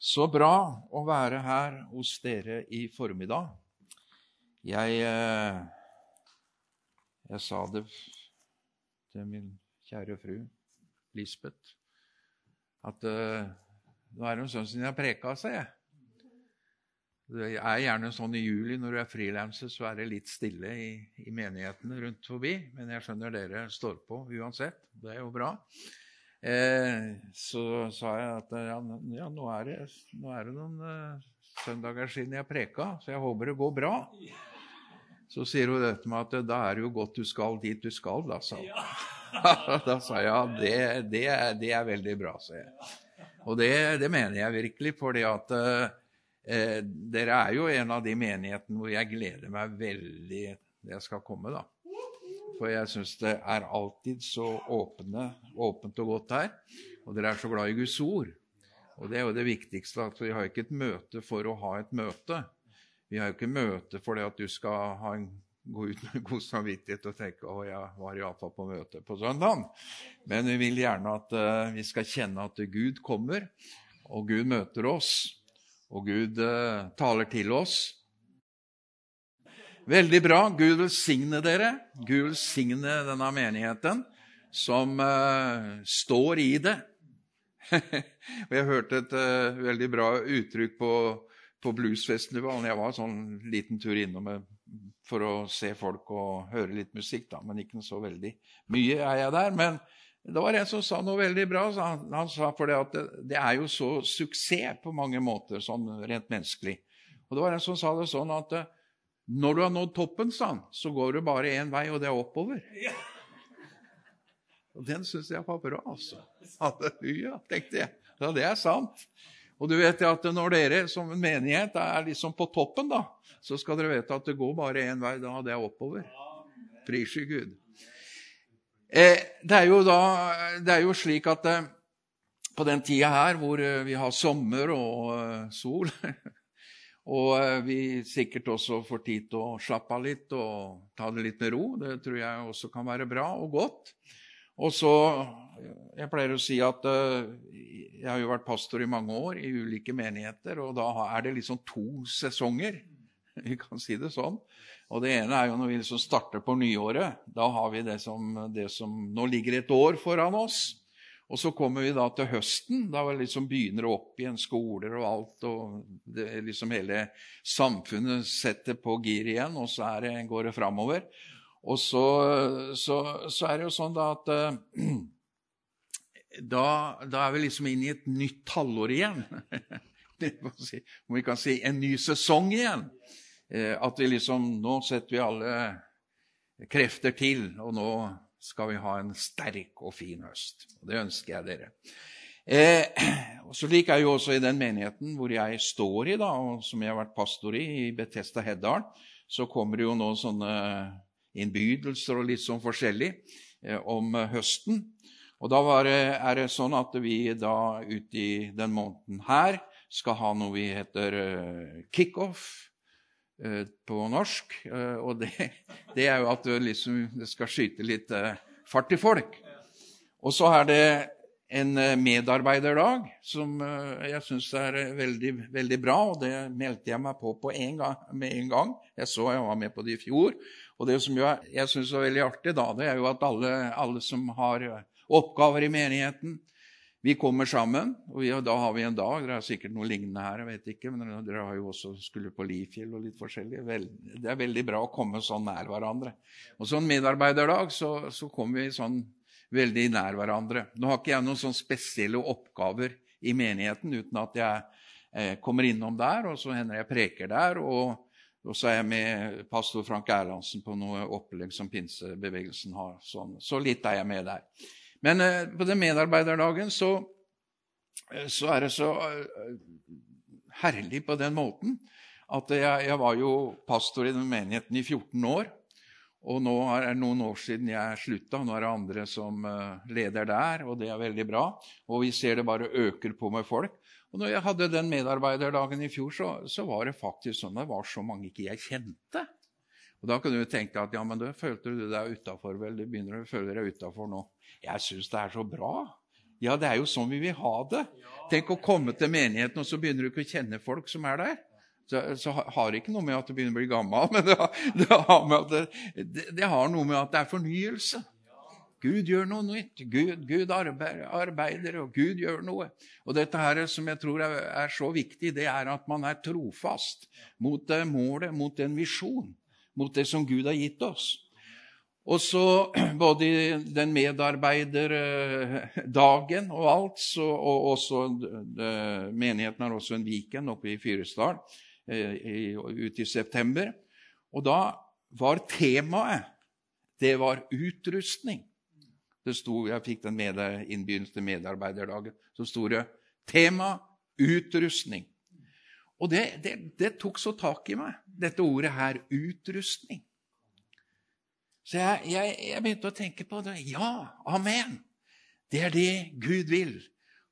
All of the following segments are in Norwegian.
Så bra å være her hos dere i formiddag. Jeg, eh, jeg sa det til min kjære fru Lisbeth at uh, nå er det en stund siden jeg preka, sa jeg. Det er gjerne sånn i juli når du er frilanser, så er det litt stille i, i menighetene rundt forbi. Men jeg skjønner dere står på uansett. Det er jo bra. Eh, så sa jeg at ja, ja nå, er det, nå, er det, noen eh, søndager siden jeg preka, så jeg håper det går bra. Så sier hun dette med at da er det jo godt du skal dit du skal, da, sa hun. da sa jeg ja, det, det, er, det er veldig bra, sa jeg. Og det, det, mener jeg virkelig, fordi at eh, dere er jo en av de menighetene hvor jeg gleder meg veldig det jeg skal komme, da. For jeg syns det er alltid så åpne, åpent og godt her. Og dere er så glad i Guds ord. Og det er jo det viktigste, at vi har ikke et møte for å ha et møte. Vi har jo ikke møte fordi at du skal ha en, gå ut med god samvittighet og tenke å, jeg var iallfall på møte på søndag. Men vi vil gjerne at uh, vi skal kjenne at Gud kommer, og Gud møter oss. Og Gud uh, taler til oss. Veldig bra. Gud velsigne dere. Gud velsigne denne menigheten som uh, står i det. og Jeg hørte et uh, veldig bra uttrykk på, på bluesfestivalen. Jeg var sånn liten tur innom for å se folk og høre litt musikk, da, men ikke så veldig mye er jeg der. Men det var en som sa noe veldig bra. Han, han sa for det at det, det, er jo så suksess på mange måter, sånn rent menneskelig. Og det var en som sa det sånn at uh, når du har nådd toppen, sa han, så går du bare én vei, og det er oppover. Og den syns jeg var bra, altså. Halleluja, tenkte jeg. Ja, det er sant. Og du vet at når dere som en menighet er liksom på toppen, da, så skal dere vite at det går bare én vei, da, det er oppover. Pris Gud. Eh, det, er da, det, er jo slik at eh, på den tida her hvor eh, vi har sommer og eh, sol Og eh, vi sikkert også får tid til å slappe av litt og ta det litt med ro. Det tror jeg også kan være bra og godt. Og så Jeg pleier å si at uh, jeg har jo vært pastor i mange år i ulike menigheter, og da er det liksom to sesonger. Vi kan si det sånn. Og det ene er jo når vi liksom starter på nyåret. Da har vi det som, det som Nå ligger et år foran oss. Og så kommer vi da til høsten, da vi liksom begynner opp igjen skoler og alt. og liksom Hele samfunnet setter på gir igjen, og så det, går det framover. Og så, så, så, er det jo sånn da at uh, da, da, er vi liksom inne i et nytt halvår igjen. Om vi kan si en ny sesong igjen. Uh, at vi liksom Nå setter vi alle krefter til, og nå skal vi ha en sterk og fin høst. Og Det ønsker jeg dere. Eh, og så liker jeg jo også i den menigheten hvor jeg står i, da, og som jeg har vært pastor i, i Betesta Heddal, så kommer det jo nå sånne innbydelser og litt sånn forskjellig eh, om høsten. Og da det, er det sånn at vi da ute i den måneden her skal ha noe vi heter eh, kickoff på norsk. Eh, og det, det, er jo at det, liksom, skal skyte litt eh, fart i folk. Og så er det en medarbeiderdag som jeg syns er veldig, veldig bra. og Det meldte jeg meg på, på en gang, med en gang. Jeg så jeg var med på det i fjor. Og det som jeg, jeg syns er veldig artig, da, det er jo at alle, alle som har oppgaver i menigheten, vi kommer sammen, og vi, da har vi en dag. Det er sikkert noe lignende her. jeg vet ikke, men Dere har jo også skulle på Lifjell og litt forskjellig. Vel, det er veldig bra å komme sånn nær hverandre. Og sånn medarbeiderdag så, så kommer vi sånn veldig nær hverandre. Nå har ikke jeg noen sånn spesielle oppgaver i menigheten uten at jeg eh, kommer innom der, og så hender jeg preker der. og og så er jeg med pastor Frank Erlandsen på noe opplegg som pinsebevegelsen har. Sånn. Så litt er jeg med der. Men eh, på den medarbeiderdagen så, eh, så, er det så eh, herlig på den måten at jeg, jeg, var jo pastor i den menigheten i 14 år. Og nå er det noen år siden jeg slutta. Nå er det andre som leder der, og det er veldig bra. Og vi ser det bare øker på med folk. Og når jeg hadde den medarbeiderdagen i fjor, så, så var det faktisk sånn at det var så mange ikke jeg kjente. Og Da kan du tenke at ja, men da følte du deg utafor. Vel, du begynner å føle deg utafor nå. Jeg syns det er så bra. Ja, det er jo sånn vi vil ha det. Tenk å komme til menigheten, og så begynner du ikke å kjenne folk som er der. Så, så har det ikke noe med at du begynner å bli gammel, men det har, det har, det, det, det har noe med at det er fornyelse. Gud gjør noe nytt. Gud, Gud arbeider, og Gud gjør noe. Og dette her som jeg tror er, er så viktig, det er at man er trofast mot det målet, mot en visjon, mot det som Gud har gitt oss. Og så både i den medarbeiderdagen og alt, så, og også det, Menigheten har også en Viken oppe i Fyresdal eh, ute i september. Og da var temaet det var utrustning. Det sto, Jeg fikk den med innbegynnelse til medarbeiderdagen. Så sto det 'tema utrustning'. Og det, det, det tok så tak i meg, dette ordet her, utrustning. Så jeg, jeg, jeg, begynte å tenke på det. Ja, amen! Det er det Gud vil.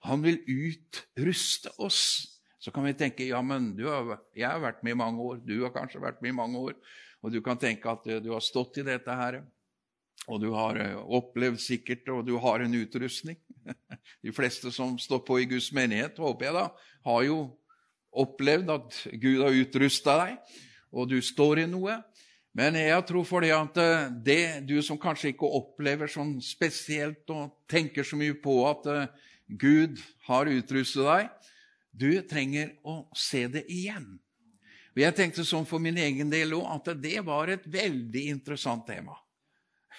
Han vil utruste oss. Så kan vi tenke ja, men har, jeg har vært med i mange år, du har kanskje vært med i mange år, og du kan tenke at du har stått i dette her, og du har eh, opplevd sikkert, og du har en utrustning. De fleste som står på i Guds menighet, håper jeg da, har jo opplevd at Gud har utrusta deg, og du står i noe. Men jeg tror for det at eh, det du som kanskje ikke opplever sånn spesielt og tenker så mye på at eh, Gud har utrustet deg, du trenger å se det igjen. Og Jeg tenkte sånn for min egen del òg at det var et veldig interessant tema.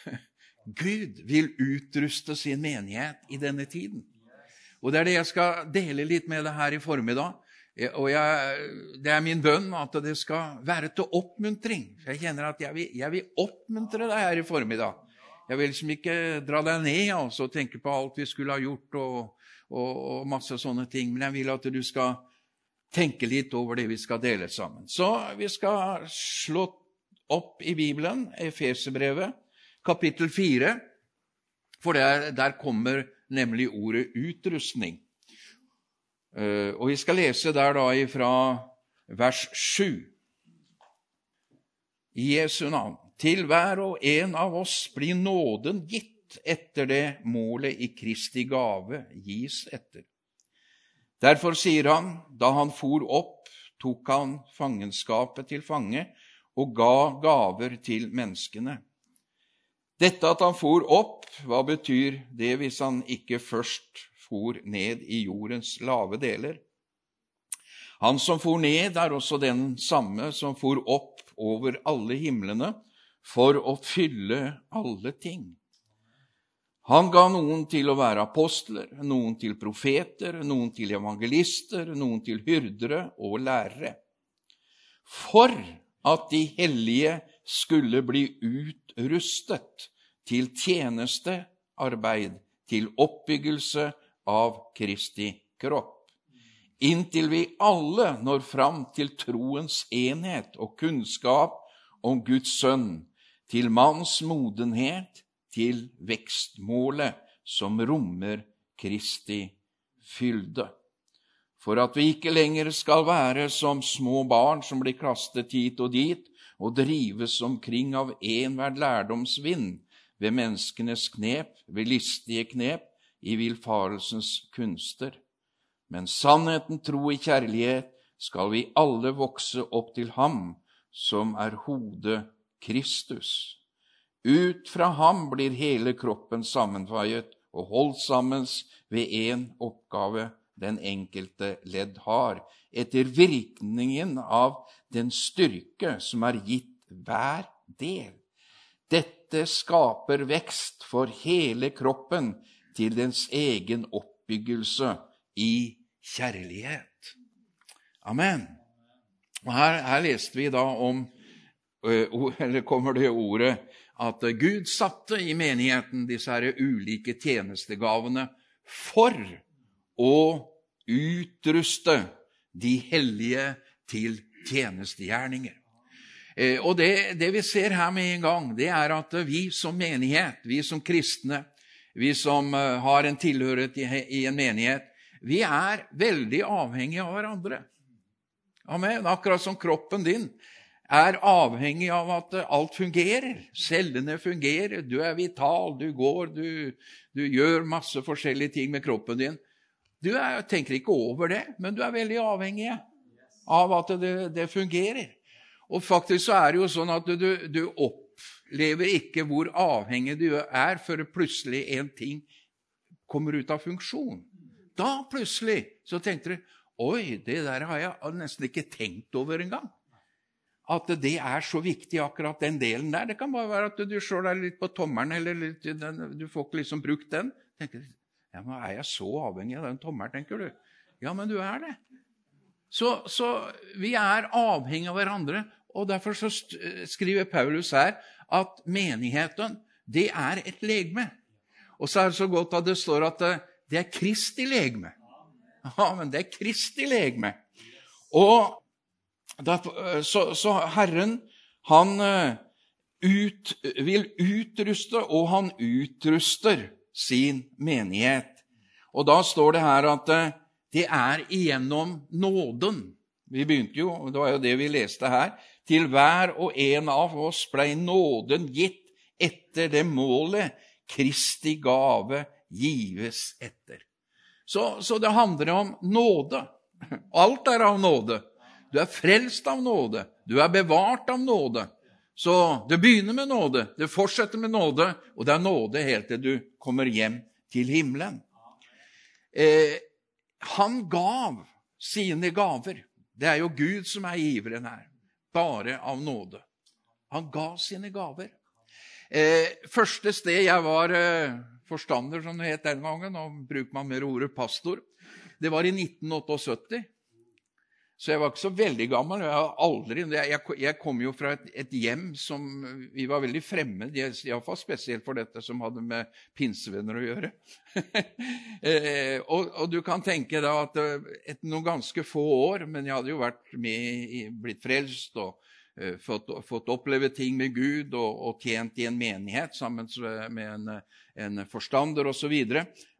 Gud vil utruste sin menighet i denne tiden. Og Det er det jeg skal dele litt med deg her i formiddag. Og jeg, det er min bønn at det skal være til oppmuntring. Jeg kjenner at jeg vil, jeg vil oppmuntre deg her i formiddag. Jeg vil liksom ikke dra deg ned altså, og tenke på alt vi skulle ha gjort, og, og, og, masse sånne ting. Men jeg vil at du skal tenke litt over det vi skal dele sammen. Så vi skal slå opp i Bibelen, Efeserbrevet, kapittel 4. For der, der kommer nemlig ordet utrustning. Eh, og vi skal lese der da ifra vers 7. I Jesu navn. Til hver og en av oss blir nåden gitt etter det målet i Kristi gave gis etter. Derfor sier han, da han for opp, tok han fangenskapet til fange og ga gaver til menneskene. Dette at han for opp, hva betyr det hvis han ikke først for ned i jordens lave deler. Han som for ned, er også den samme som for opp over alle himlene for å fylle alle ting. Han ga noen til å være apostler, noen til profeter, noen til evangelister, noen til hyrdere og lærere, for at de hellige skulle bli utrustet til tjenestearbeid, til oppbyggelse av Kristi kropp. Inntil vi alle når fram til troens enhet og kunnskap om Guds sønn, til manns modenhet, til vekstmålet som rommer Kristi fylde. For at vi ikke lenger skal være som små barn som blir kastet hit og dit og drives omkring av enhver lærdomsvind ved menneskenes knep, ved listige knep, i villfarelsens kunster. Men sannheten, tro i kjærlighet skal vi alle vokse opp til Ham, som er hodet Kristus. Ut fra ham blir hele kroppen sammenføyet og holdt sammen ved én oppgave den enkelte ledd har, etter virkningen av den styrke som er gitt hver del. Dette skaper vekst for hele kroppen til dens egen oppbyggelse i kjærlighet. Amen. Og her, her leste vi da om Eller kommer det ordet at Gud satte i menigheten disse her ulike tjenestegavene for å utruste de hellige til tjenestegjerninger. Og det, det, vi ser her med en gang, det er at vi som menighet, vi som kristne, vi som eh, har en tilhørighet i en menighet, vi er veldig avhengige av hverandre. Amen. Akkurat som kroppen din er avhengig av at alt fungerer. Cellene fungerer, du er vital, du går, du, du gjør masse forskjellige ting med kroppen din. Du er, tenker ikke over det, men du er veldig avhengig av at det, det fungerer. Og faktisk så er det jo sånn at du, du opplever ikke hvor avhengig du er, før plutselig en ting kommer ut av funksjon. Da plutselig så tenkte du Oi, det der har jeg nesten ikke tenkt over engang at det er så viktig, akkurat den delen der. Det kan bare være at du slår deg litt på tommelen, eller litt, du får ikke liksom brukt den. Tenker, ja, men Er jeg så avhengig av den tommelen, tenker du? Ja, men du er det. Så, så vi er avhengig av hverandre, og derfor så skriver Paulus her at menigheten, det er et legeme. Og så er det så godt at det står at det er Kristi legeme. Ja, men det er Kristi legeme. Og Eh, så, så Herren, han eh, ut, vil utruste, og han utruster sin menighet. Og da står det her at eh, det er igjennom nåden. Vi begynte jo, det var jo det vi leste her. Til hver og en av oss blei nåden gitt etter det målet Kristi gave gives etter. Så, så det handler om nåde. Alt er av nåde. Du er frelst av nåde. Du er bevart av nåde. Så det begynner med nåde, det fortsetter med nåde, og det er nåde helt til du kommer hjem til himmelen. Eh, han gav sine gaver. Det er jo Gud som er giveren her. Bare av nåde. Han ga sine gaver. Eh, første sted jeg var eh, forstander, som det het den gangen, og bruker man mer ordet pastor, det var i 1978. Så jeg var ikke så veldig gammel. Jeg, aldri, jeg, jeg kom jo fra et, et, hjem som vi var veldig fremmed iallfall spesielt for dette som hadde med pinsevenner å gjøre. eh, og, og, du kan tenke da at eh, etter noen ganske få år Men jeg hadde jo vært med, blitt frelst og eh, fått, fått, oppleve ting med Gud og, og, tjent i en menighet sammen med en, en forstander osv.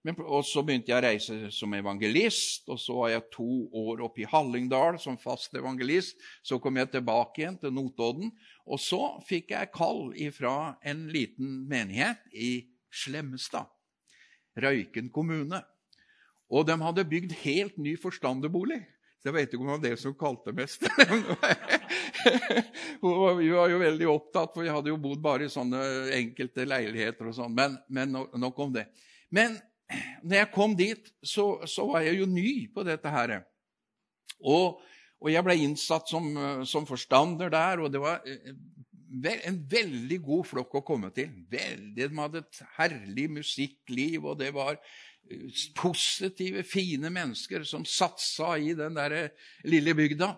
Men, og så begynte jeg å reise som evangelist, og så var jeg to år oppe i Hallingdal som fast evangelist. Så kom jeg tilbake igjen til Notodden, og så fikk jeg kall fra en liten menighet i Slemmestad, Røyken kommune. Og de hadde bygd helt ny forstanderbolig. Så jeg vet ikke om det var det som kalte mest. vi var jo veldig opptatt, for vi hadde jo bodd bare i sånne enkelte leiligheter og sånn. Men, men nok om det. Men når jeg kom dit, så, så, var jeg jo ny på dette her. Og, og jeg ble innsatt som, som, forstander der, og det var eh, en veldig god flokk å komme til. Veldig, De hadde et herlig musikkliv, og det var eh, positive, fine mennesker som satsa i den der eh, lille bygda.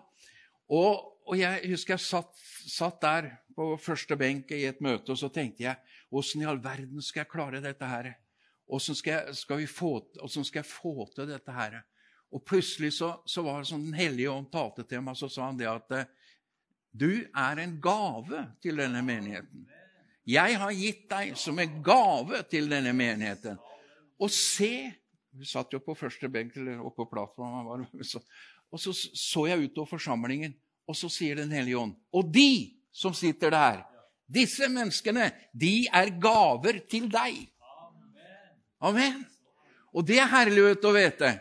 Og, og jeg husker jeg satt, satt, der på første benk i et møte, og så tenkte jeg åssen i all verden skal jeg klare dette her? Åssen skal, skal, skal, jeg få til dette her? Og plutselig så, så var det sånn Den hellige ånd talte til meg, så sa han det at eh, du er en gave til denne menigheten. Jeg har gitt deg som en gave til denne menigheten. Og se Vi satt jo på første benk eller oppe på plattformen. Og så så jeg utover forsamlingen, og så sier Den hellige ånd Og de som sitter der, disse menneskene, de er gaver til deg. Amen. Og det er herlig å vite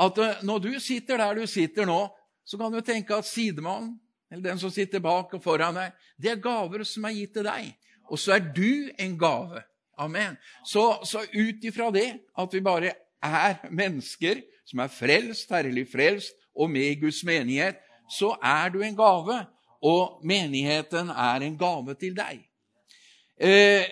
at eh, når du sitter der du sitter nå, så kan du tenke at sidemannen, eller den som sitter bak og foran deg, det er gaver som er gitt til deg. Og så er du en gave. Amen. Så, så ut ifra det at vi bare er mennesker som er frelst, herlig frelst, og med i Guds menighet, så er du en gave. Og menigheten er en gave til deg. Eh,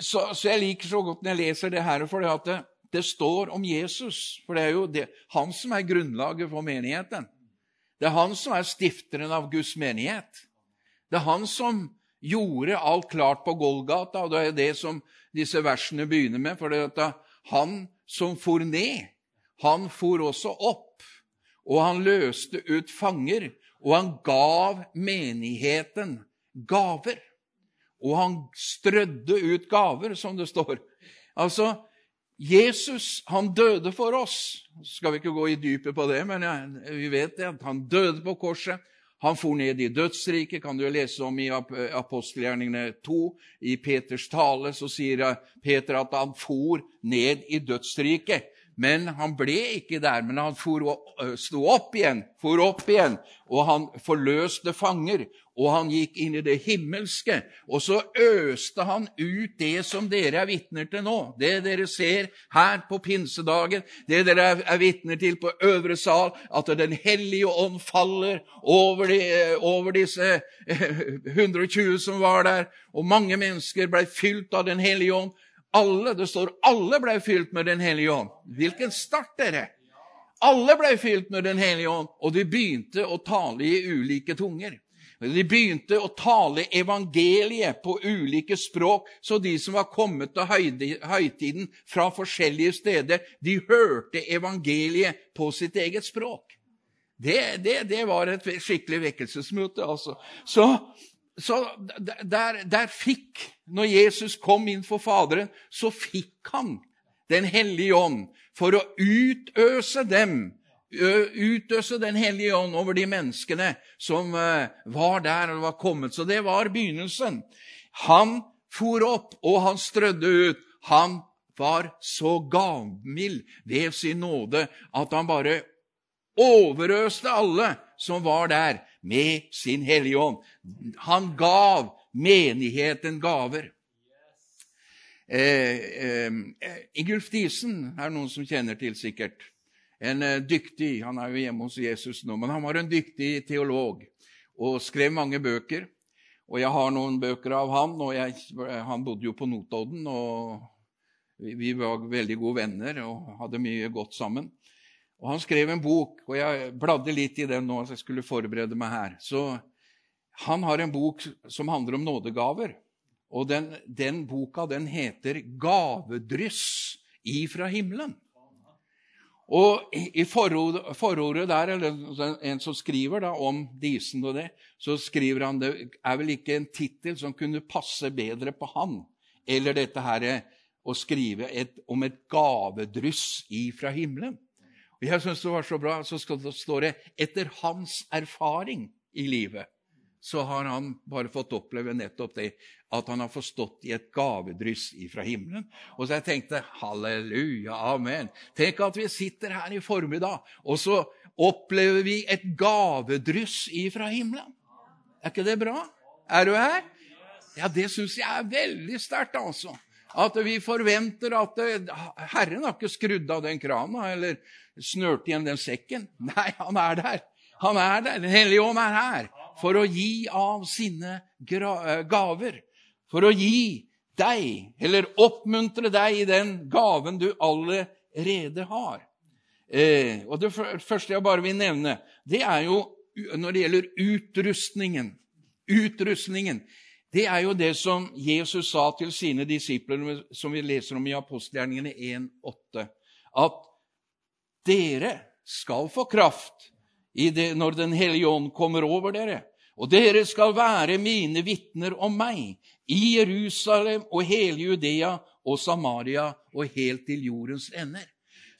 så, så, jeg liker så godt når jeg leser det her, for det, det står om Jesus. For det er jo det, han som er grunnlaget for menigheten. Det er han som er stifteren av Guds menighet. Det er han som gjorde alt klart på Golgata, og det er det som disse versene begynner med. For det er han som for ned, han for også opp. Og han løste ut fanger, og han gav menigheten gaver. Og han strødde ut gaver, som det står. Altså, Jesus han døde for oss. Skal vi ikke gå i dypet på det, men vi vet det, han døde på korset. Han for ned i dødsriket, kan du lese om i apostelgjerningene 2. I Peters tale så sier Peter at han for ned i dødsriket. Men han ble ikke der, men han for, sto opp igjen, for opp igjen, og han forløste fanger, og han gikk inn i det himmelske. Og så øste han ut det som dere er vitner til nå, det dere ser her på pinsedagen, det dere er vitner til på øvre sal, at Den hellige ånd faller over, de, over disse 120 som var der, og mange mennesker ble fylt av Den hellige ånd. Alle, Det står alle ble fylt med Den hellige ånd. Hvilken start, dere! Alle ble fylt med Den hellige ånd, og de begynte å tale i ulike tunger. De begynte å tale evangeliet på ulike språk, så de som var kommet til høytiden fra forskjellige steder, de hørte evangeliet på sitt eget språk. Det, det, det var et skikkelig vekkelsesmøte, altså. Så så der, der, fikk Når Jesus kom inn for Faderen, så fikk han Den hellige ånd for å utøse dem, utøse Den hellige ånd over de menneskene som var der og var kommet. Så det var begynnelsen. Han for opp, og han strødde ut. Han var så gavmild ved sin nåde at han bare overøste alle som var der med sin Hellige Ånd. Han gav menigheten gaver. Eh, eh, Ingulf Diesen er noen som kjenner til, sikkert. En eh, dyktig Han er jo hjemme hos Jesus nå, men han var en dyktig teolog og skrev mange bøker. Og jeg har noen bøker av han, og jeg, han bodde jo på Notodden. og vi, var veldig gode venner og hadde mye godt sammen. Og Han skrev en bok, og jeg bladde litt i den nå så jeg skulle forberede meg her. Så Han har en bok som handler om nådegaver. Og den, den boka den heter 'Gavedryss ifra himmelen'. Og I forordet, forordet der, eller en som skriver da, om Disen og det, så skriver han det er vel ikke en tittel som kunne passe bedre på han, eller dette her å skrive et, om et gavedryss ifra himmelen. Og Jeg syns det var så bra. Så står det 'etter hans erfaring i livet'. Så har han bare fått oppleve nettopp det, at han har forstått i et gavedryss ifra himmelen. Og så jeg tenkte halleluja, amen. Tenk at vi sitter her i formiddag, og så opplever vi et gavedryss ifra himmelen. Er ikke det bra? Er du her? Ja, det syns jeg er veldig sterkt, altså. At vi forventer at Herren har ikke skrudd av den krana eller snørt igjen den sekken. Nei, han er der. Han er der. Den hellige ånd er her for å gi av sine eh, gaver. For å gi deg, eller oppmuntre deg i den gaven du allerede har. Eh, og Det første jeg bare vil nevne, det er jo når det gjelder utrustningen. Utrustningen. Det er jo det som Jesus sa til sine disipler, som vi leser om i apostelgjerningene 1,8. At dere skal få kraft det, når Den hellige ånd kommer over dere. Og dere skal være mine vitner om meg i Jerusalem og hele Judea og Samaria og helt til jordens ender.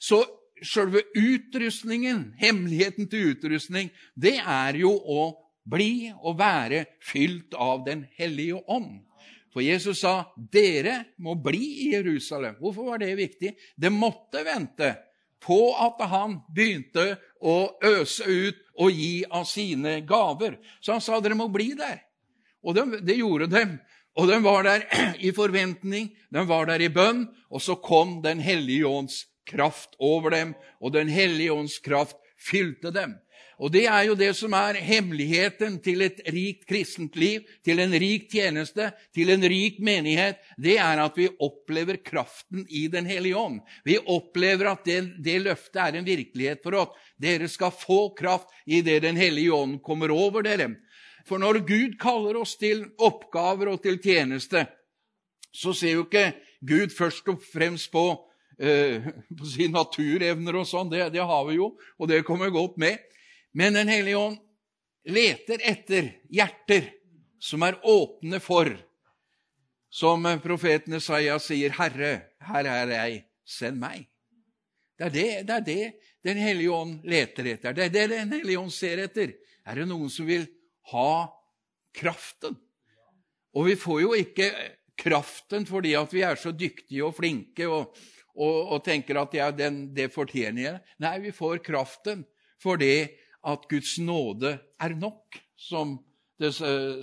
Så sjølve utrustningen, hemmeligheten til utrustning, det er jo å bli og være fylt av Den hellige ånd. For Jesus sa dere må bli i Jerusalem. Hvorfor var det viktig? Det måtte vente på at han begynte å øse ut og gi av sine gaver. Så han sa dere må bli der. Og de, det gjorde dem. Og de var der i forventning, de var der i bønn, og så kom Den hellige ånds kraft over dem, og Den hellige ånds kraft fylte dem. Og det er jo det som er hemmeligheten til et rikt kristent liv, til en rik tjeneste, til en rik menighet. Det er at vi opplever kraften i Den hellige ånd. Vi opplever at det, det løftet er en virkelighet for oss. Dere skal få kraft idet Den hellige ånd kommer over dere. For når Gud kaller oss til oppgaver og til tjeneste, så ser jo ikke Gud først og fremst på, eh, på sine naturevner og sånn. Det, det har vi jo, og det kommer godt med. Men Den hellige ånd leter etter hjerter som er åpne for, som profeten Isaiah sier, 'Herre, her er jeg, send meg'. Det er det, det er det Den hellige ånd leter etter. Det er det Den hellige ånd ser etter. Er det noen som vil ha kraften? Og vi får jo ikke kraften fordi at vi er så dyktige og flinke og, og, og tenker at ja, den, det fortjener jeg. Nei, vi får kraften fordi at Guds nåde er nok, som det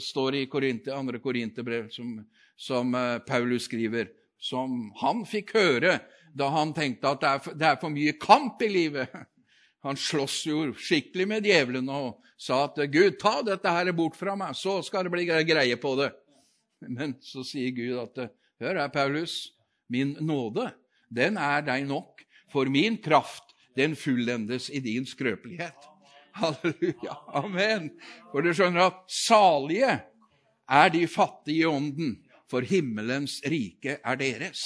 står i Korinte, 2. Korinterbrev, som, som eh, Paulus skriver, som han fikk høre da han tenkte at det er, det er for mye kamp i livet. Han sloss jo skikkelig med djevelen og sa at 'Gud, ta dette her bort fra meg, så skal det bli greie på det'. Men så sier Gud at 'Hør her, Paulus, min nåde, den er deg nok, for min kraft, den fullendes i din skrøpelighet'. Halleluja. Amen. For du skjønner at salige er de fattige i ånden, for himmelens rike er deres.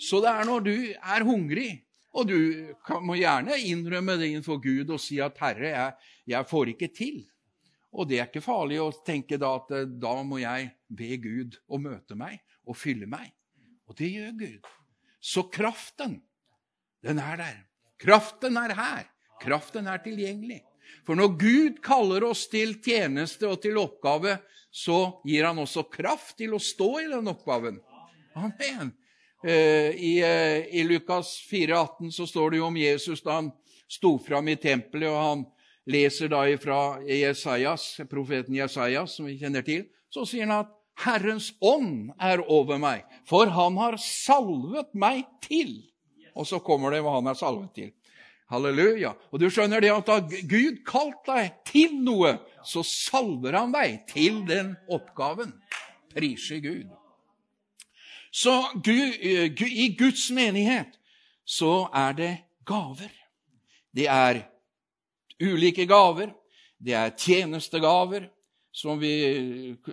Så det er når du er hungrig, og du kan, må gjerne innrømme det innenfor Gud og si at 'Herre, jeg, jeg, får ikke til'. Og det er ikke farlig å tenke da at eh, da må jeg be Gud å møte meg og fylle meg. Og det gjør Gud. Så kraften, den er der. Kraften er her. Kraften er tilgjengelig. For når Gud kaller oss til tjeneste og til oppgave, så gir han også kraft til å stå i den oppgaven. Amen. Eh, I, eh, I, Lukas 4,18 så står det jo om Jesus da han sto fram i tempelet, og han leser da fra Jesajas, profeten Jesajas, som vi kjenner til, så sier han at Herrens ånd er over meg, for han har salvet meg til. Og så kommer det hva han er salvet til. Halleluja. Og du skjønner det at da Gud kalt deg til noe, så salver han deg til den oppgaven. Prise Gud. Så eh, i Guds menighet så er det gaver. Det er ulike gaver. Det er tjenestegaver, som vi eh,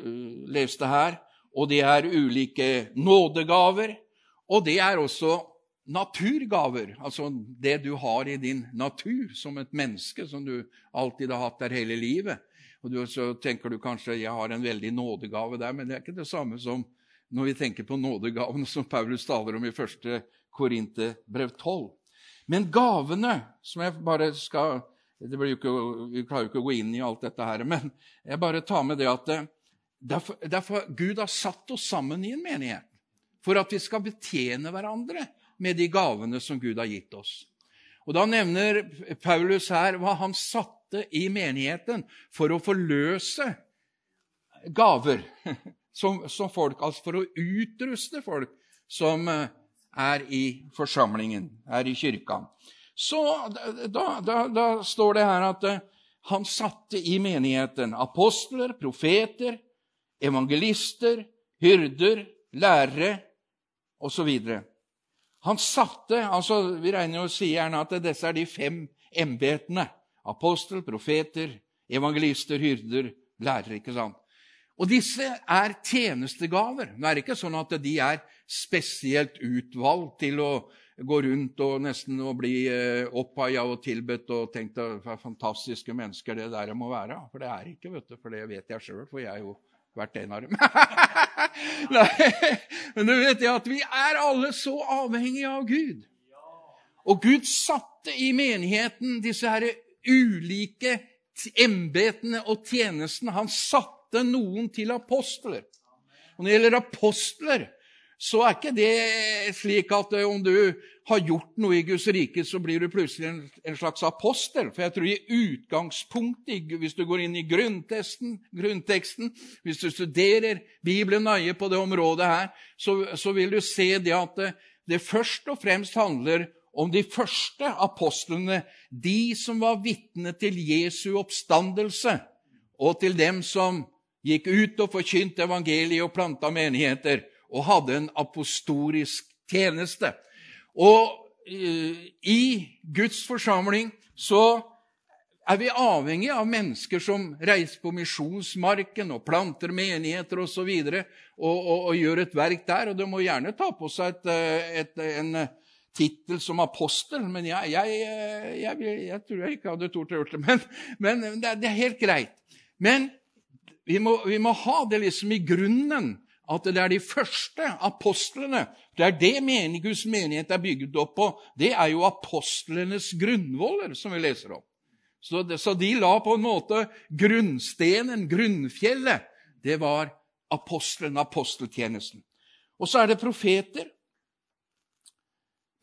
leste her. Og det er ulike nådegaver. Og det er også naturgaver, altså det du har i din natur som et menneske, som du alltid har hatt der hele livet. Og du, Så tenker du kanskje jeg har en veldig nådegave der, men det er ikke det samme som når vi tenker på nådegavene som Paulus taler om i 1. Korinterbrev 12. Men gavene, som jeg bare skal ikke, Vi klarer jo ikke å gå inn i alt dette her, men jeg bare tar med det at derfor, derfor Gud har satt oss sammen i en menighet. For at vi skal betjene hverandre med de gavene som Gud har gitt oss. Og Da nevner Paulus her hva han satte i menigheten for å forløse gaver som, som folk, altså for å utruste folk som eh, er i forsamlingen, er i kirka. Så da, da, da står det her at uh, han satte i menigheten apostler, profeter, evangelister, hyrder, lærere osv. Han satte altså Vi regner og sier gjerne at disse er de fem embetene. Apostel, profeter, evangelister, hyrder, lærere. ikke sant? Og disse er tjenestegaver. Det er ikke sånn at de er spesielt utvalgt til å gå rundt og nesten å bli eh, opphaia og tilbedt og tenkt at fantastiske mennesker det der må være. For det er ikke, vet du, for det vet jeg sjøl, for jeg har jo vært en av dem. Nei, men du vet det at vi er alle så avhengige av Gud. Og Gud satte i menigheten disse her ulike embetene og tjenestene. Han satte noen til apostler. Og Når det gjelder apostler, så er ikke det slik at eh, om du har gjort noe i Guds rike, så blir du plutselig en, slags apostel. For jeg tror i utgangspunktet, hvis du går inn i grunnteksten, hvis du studerer Bibelen nøye på det området her, så, så vil du se det at det, det først og fremst handler om de første apostlene, de som var vitne til Jesu oppstandelse, og til dem som gikk ut og forkynte evangeliet og planta menigheter og hadde en apostolisk tjeneste. Og eh, i Guds forsamling så er vi avhengig av mennesker som reiser på misjonsmarken og planter menigheter osv. Og, så og, og, og gjør et verk der. Og de må gjerne ta på seg et, eh, et, en tittel som apostel, men jeg, jeg, jeg, jeg, tror jeg ikke hadde tort å gjøre det. Men, men det, er helt greit. Men vi må, vi må, ha det liksom i grunnen at det er de første apostlene. Det er det menig, Guds menighet er bygget opp på. Det er jo apostlenes grunnvoller, som vi leser om. Så, det, så de la på en måte grunnstenen, grunnfjellet. Det var apostelen, aposteltjenesten. Og så er det profeter.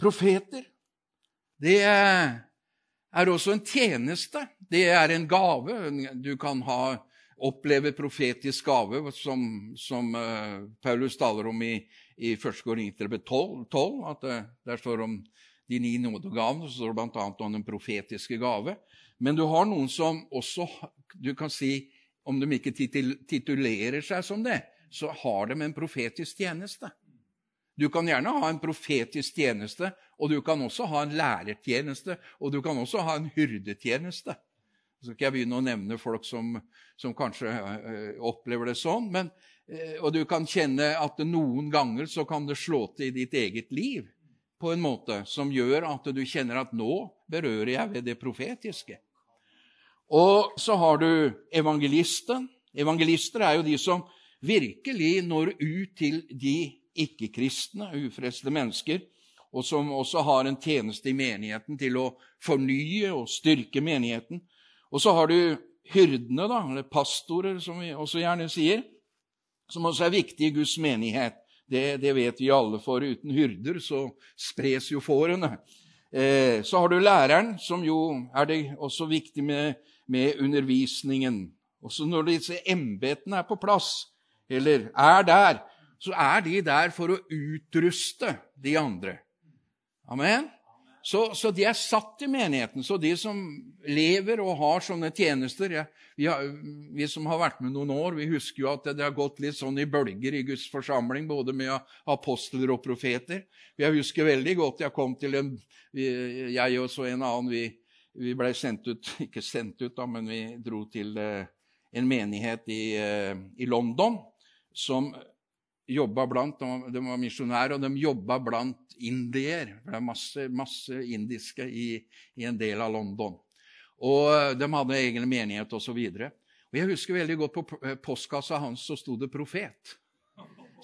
Profeter. Det er også en tjeneste. Det er en gave. Du kan ha oppleve profetisk gave, som, som uh, Paulus taler om i, i 1. Korinterbrev 12, 12, at uh, der står om de ni nådegavene, så står det bl.a. om den profetiske gave. Men du har noen som også du kan si, Om de ikke titulerer seg som det, så har de en profetisk tjeneste. Du kan gjerne ha en profetisk tjeneste, og du kan også ha en lærertjeneste, og du kan også ha en hyrdetjeneste. Så skal ikke jeg begynne å nevne folk som, som kanskje øh, opplever det sånn. Men, øh, og du kan kjenne at noen ganger så kan det slå til i ditt eget liv på en måte som gjør at du kjenner at nå berører jeg ved det profetiske. Og så har du evangelisten. Evangelister er jo de som virkelig når ut til de ikke-kristne, ufrelste mennesker, og som også har en tjeneste i menigheten til å fornye og styrke menigheten. Og så har du hyrdene, da, eller pastorer, som vi også gjerne sier, som også er viktige i Guds menighet. Det, det, vet vi alle, for uten hyrder så spres jo fårene. Eh, så har du læreren, som jo er det også viktig med, med undervisningen. Også når disse embetene er på plass, eller er der, så er de der for å utruste de andre. Amen? Så, så, de er satt i menigheten. Så de som lever og har sånne tjenester ja, vi, har, vi, som har vært med noen år, vi husker jo at det, det har gått litt sånn i bølger i Guds forsamling, både med apostler og profeter. Jeg husker veldig godt jeg kom til en Jeg og så en annen, vi, vi ble sendt ut Ikke sendt ut, da, men vi dro til eh, en menighet i, eh, i London som jobba blant, De var misjonærer, og de jobba blant indier. Det er masse, masse indiske i, i, en del av London. Og eh, De hadde egen menighet osv. Jeg husker veldig godt på eh, postkassa hans så sto det 'profet'.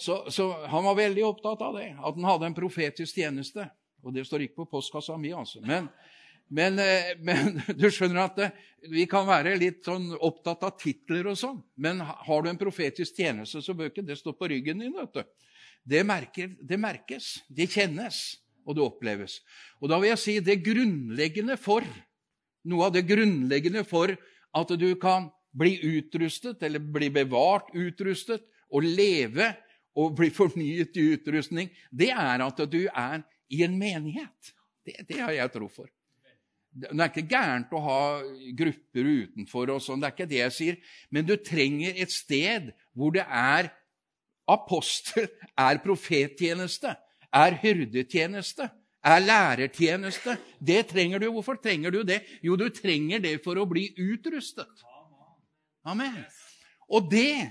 Så, så, han var veldig opptatt av det, at han hadde en profetisk tjeneste. Og det står ikke på postkassa mi, altså. Men, men, eh, men, du skjønner at det, vi kan være litt sånn opptatt av titler og sånn, men har du en profetisk tjeneste, så bør ikke det stå på ryggen din. vet du. Det, merker, det merkes, det kjennes, og det oppleves. Og da vil jeg si det grunnleggende for Noe av det grunnleggende for at du kan bli utrustet, eller bli bevart utrustet, og leve og bli fornyet i utrustning, det er at du er i en menighet. Det, det har jeg tro for. Det er ikke gærent å ha grupper utenfor, og sånn, det er ikke det jeg sier. Men du trenger et sted hvor det er apostel, er profettjeneste, er hyrdetjeneste, er lærertjeneste. Det trenger du. Hvorfor trenger du det? Jo, du trenger det for å bli utrustet. Amen. Og det,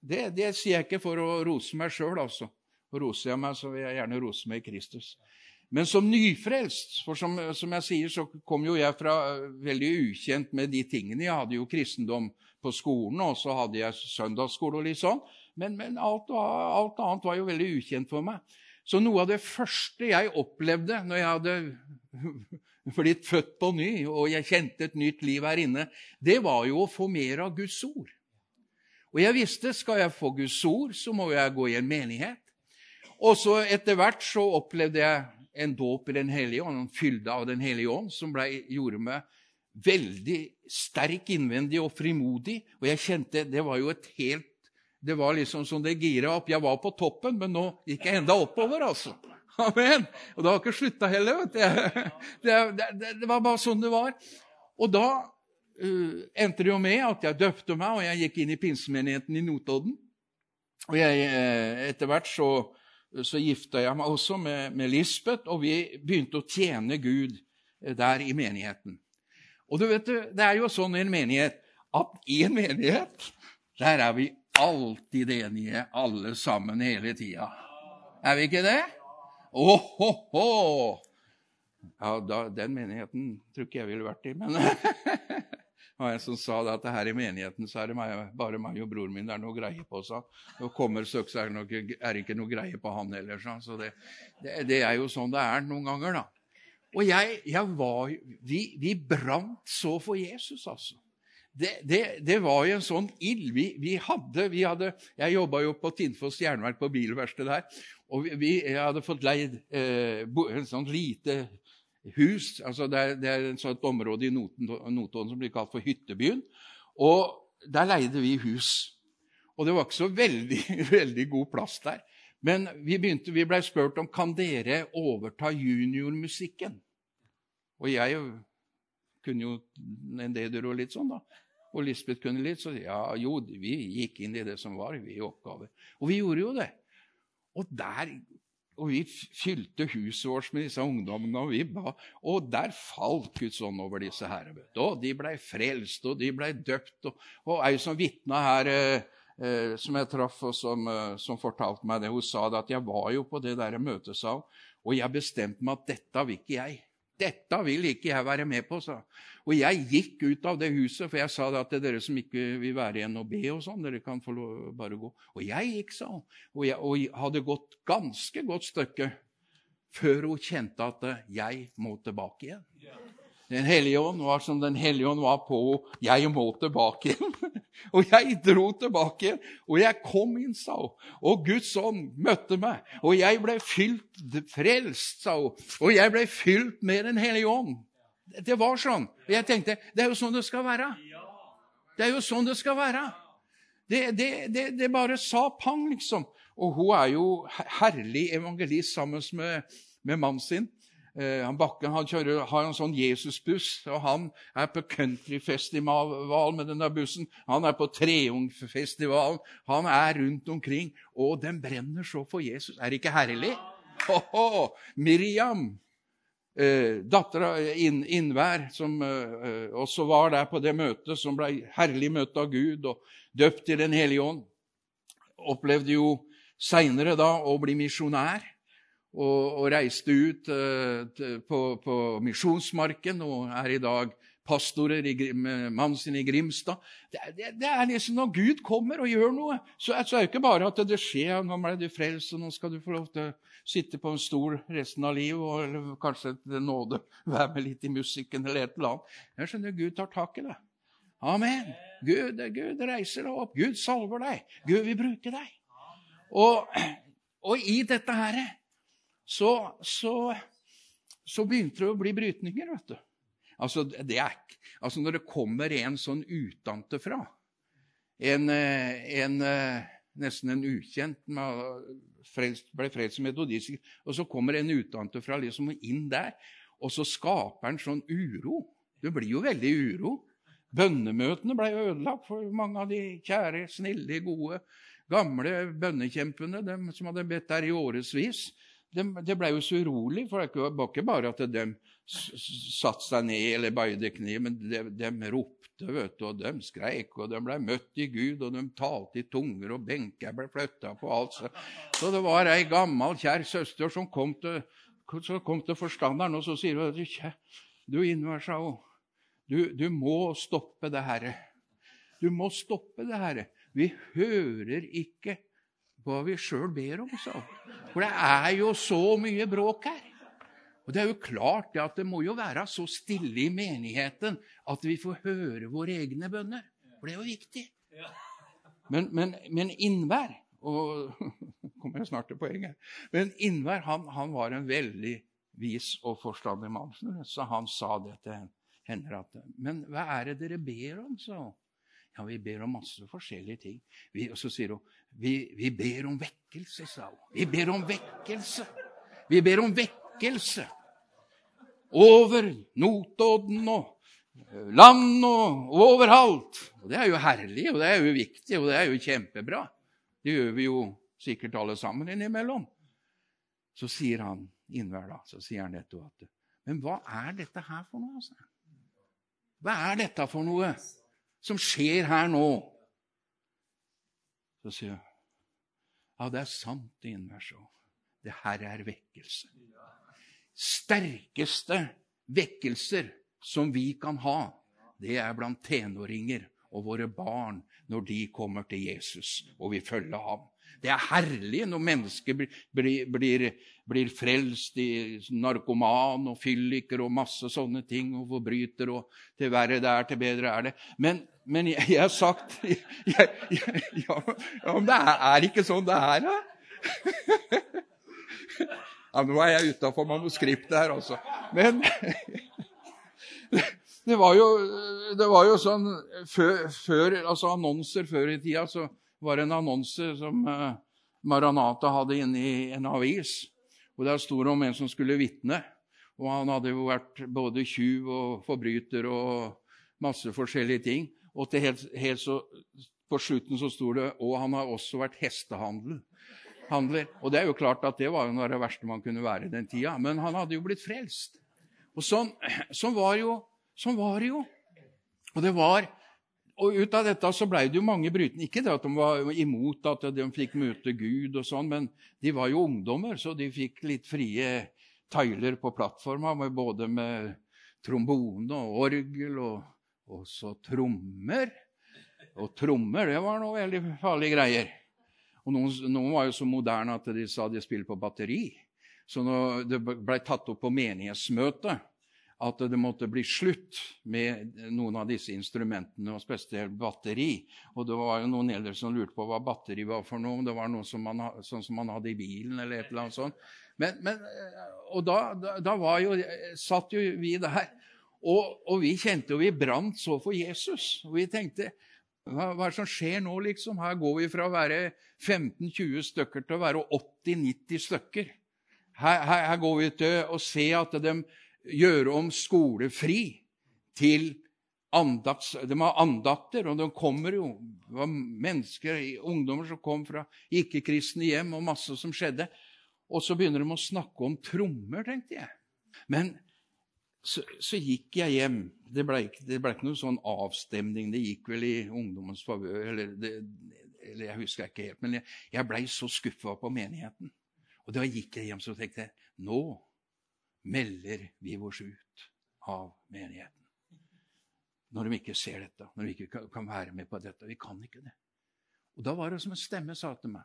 det, det sier jeg ikke for å rose meg sjøl, altså. For roser jeg meg, så vil jeg gjerne rose meg i Kristus. Men som nyfrelst, for som, som, jeg sier, så kom jo jeg fra eh, veldig ukjent med de tingene. Jeg hadde jo kristendom på skolen, og så hadde jeg søndagsskole og litt sånn. Men, men alt, alt, annet var jo veldig ukjent for meg. Så noe av det første jeg opplevde når jeg hadde blitt født på ny, og jeg kjente et nytt liv her inne, det var jo å få mer av Guds ord. Og jeg visste skal jeg få Guds ord, så må jeg gå i en menighet. Og så etter hvert så opplevde jeg en dåp i Den hellige ånd, en fylde av Den hellige ånd, som ble, gjorde meg veldig sterk innvendig og frimodig. Og jeg kjente det var jo et helt Det var liksom som det gira opp. Jeg var på toppen, men nå gikk jeg enda oppover, altså. Amen. Og det har ikke slutta heller. vet du. Det, det, det, var bare sånn det var. Og da uh, endte det jo med at jeg døpte meg, og jeg gikk inn i pinsemenigheten i Notodden. Og jeg, uh, etter hvert så så gifta jeg meg også med, med Lisbeth, og vi begynte å tjene Gud eh, der i menigheten. Og du vet, Det er jo sånn i en menighet at i en menighet der er vi alltid enige, alle sammen, hele tida. Er vi ikke det? Åhåhå! Ja, da, den menigheten tror ikke jeg ville vært i, men var en som sa at her i menigheten så er det meg, bare meg og broren min det er noe greie på. Så. Nå kommer søk, så er det, noe, er det ikke noe greie på han heller. Så, Så det, det, det, er jo sånn det er noen ganger, da. Og jeg, jeg var Vi, vi brant så for Jesus, altså. Det, det, det, var jo en sånn ild. Vi, vi, hadde, vi hadde Jeg jobba jo på Tinnfoss jernverk, på bilverkstedet der. Og vi, jeg hadde fått leid eh, en sånn lite hus. altså Det er, det er et sånt område i Notodden som blir kalt for Hyttebyen. Og der leide vi hus. Og det var ikke så veldig, veldig god plass der. Men vi, begynte, vi ble spurt om kan dere overta juniormusikken. Og jeg kunne jo en del og litt sånn, da. Og Lisbeth kunne litt. Så ja, jo, vi gikk inn i det som var vi oppgaver. Og vi gjorde jo det. Og der og vi fylte huset vårt med disse ungdommene, og vi ba. Og der falt Guds ånd over disse her. Og de blei frelst, og de blei døpt. Og, og ei som vitna her, eh, eh, som jeg traff, og som, eh, som, fortalte meg det, hun sa det at jeg var jo på det der møtet, sa og jeg bestemte meg at dette vil ikke jeg. Dette vil ikke jeg være med på, sa Og jeg gikk ut av det huset, for jeg sa det at det er dere som ikke vil være igjen og be og sånn, dere kan få lov bare gå. Og jeg gikk, sa hun. Og jeg, og hadde gått ganske godt stykke før hun kjente at jeg må tilbake igjen. Den hellige ånd var som Den hellige ånd var på Jeg må tilbake igjen. og jeg dro tilbake og jeg kom inn, sa hun. Og Guds ånd møtte meg, og jeg ble fylt, frelst, sa hun. Og jeg ble fylt med Den hellige ånd. Det var sånn. Og jeg tenkte det er jo sånn det skal være. Det er jo sånn det skal være. Det, det, det, det bare sa pang, liksom. Og hun er jo herlig evangelist sammen med, med mannen sin. Eh, han Bakken han kjører, har en sånn Jesusbuss, og han er på countryfestival med denne bussen. Han er på Treungfestivalen. Han er rundt omkring, og den brenner så for Jesus. Er det ikke herlig? Ho-ho! Miriam, eh, dattera inn, Innvær, som eh, også var der på det møtet, som ble herlig møte av Gud og døpt i Den hellige ånd, opplevde jo seinere da å bli misjonær og, og reiste ut uh, på, på misjonsmarken og er i dag pastorer i, med mannen sin i Grimstad. Det, det, det, er liksom Når Gud kommer og gjør noe, så, så er det ikke bare at det skjer. Nå ble du frelst, og nå skal du få lov til å sitte på en stol resten av livet, og, eller kanskje til nåde være med litt i musikken eller et eller annet. Jeg skjønner Gud tar tak i det. Amen. Gud, Gud reiser deg opp. Gud salver deg. Gud vil bruke deg. Og, og i dette her så, så, så begynte det å bli brytninger. vet du. Altså, det er, altså Når det kommer en sånn utenfra, en, eh, en, eh, nesten en ukjent frelst, ble frelst som metodist, og så kommer en utenfra liksom inn der, og så skaper han sånn uro. Det blir jo veldig uro. Bønnemøtene ble ødelagt for mange av de kjære, snille, gode, gamle bønnekjempene, dem som hadde bedt der i årevis de, de ble jo så urolig, for det var ikke bare at de satte seg ned eller bøyde kne, men de, de, ropte, vet du, og de skreik, og de ble møtt i Gud, og de talte i tunger, og benker ble flytta på alt. Så, så det var ei gammel, kjær søster som kom til, som kom til forstanderen, og så sier hun du Ingvar, sa hun, du, du må stoppe det herre. Du må stoppe det herre. Vi hører ikke hva vi sjøl ber om, sa For det er jo så mye bråk her. Og det er jo klart at det må jo være så stille i menigheten at vi får høre våre egne bønner. For det er jo viktig. Men, men, men Innvær og kommer jeg snart til poenget. Men Innvær han, han, var en veldig vis og forstandig mann, så han sa det til henne. At, men hva er det dere ber om? sa. Ja, vi ber om masse forskjellige ting. Vi, og så sier hun vi, vi ber om vekkelse, sa hun. Vi ber om vekkelse. Vi ber om vekkelse. Over Notodden og land og overalt. Og Det er jo herlig, og det er jo viktig, og det er jo kjempebra. Det gjør vi jo sikkert alle sammen innimellom. Så sier han innhver da, så sier han dette at Men hva er dette her for noe? Altså? Hva er dette for noe som skjer her nå? Så sier jeg ja, det er sant, det innværso. Det her er vekkelse. Sterkeste vekkelser som vi kan ha, det er blant tenåringer og våre barn når de kommer til Jesus og vil følge ham. Det er herlig når mennesker blir, blir, blir, blir frelst i narkoman og fylliker og masse sånne ting, og forbryter, og til verre det er, til bedre er det. Men, men jeg, jeg, har sagt jeg, jeg, ja, men det er, er, ikke sånn det er, da. Ja, nå er jeg utafor manuskriptet her, altså. Men det var jo, det var jo sånn før, før, altså annonser før i tida så var en annonse som uh, Maranata hadde inne i en avis. og Der sto det om en som skulle vitne. Og han hadde jo vært både tjuv og forbryter og masse forskjellige ting. Og til helt, helt så, på slutten så sto det og han har også vært hestehandler. Og det er jo klart at det var noe av det verste man kunne være den tida. Men han hadde jo blitt frelst. Og sånn, sånn var jo Sånn var det jo. Og det var og ut av dette så ble det jo mange brytende. Ikke det at de var imot at de fikk møte Gud, og sånn, men de var jo ungdommer, så de fikk litt frie tøyler på plattforma, med både med trombone og orgel og også trommer. Og trommer, det var noe veldig farlige greier. Og noen, noen var jo så moderne at de sa de spilte på batteri. Så når det ble tatt opp på menighetsmøtet, at det måtte bli slutt med noen av disse instrumentene, og spesielt batteri. Og det var jo noen eldre som lurte på hva batteri var for noe. Det var noe som man, sånn som man hadde i bilen, eller et eller annet sånt. Men, men, og da, da jo, satt jo vi der, og, og vi kjente jo vi brant så for Jesus. Og vi tenkte hva, hva er det som skjer nå, liksom? Her går vi fra å være 15-20 stykker til å være 80-90 stykker. Her, her, her, går vi til å se at de gjøre om skolefri til andakts... De har andakter, og de kommer jo Det var mennesker, ungdommer som kom fra ikke-kristne hjem, og masse som skjedde. Og så begynner de å snakke om trommer, tenkte jeg. Men så, så gikk jeg hjem. Det ble, det ble, ikke noen sånn avstemning. Det gikk vel i ungdommens favør, eller, eller, jeg husker ikke helt. Men jeg, jeg blei så skuffa på menigheten. Og da gikk jeg hjem så tenkte jeg, nå melder vi oss ut av menigheten. Når de ikke ser dette, når de ikke kan være med på dette. Vi kan ikke det. Og Da var det som en stemme sa til meg.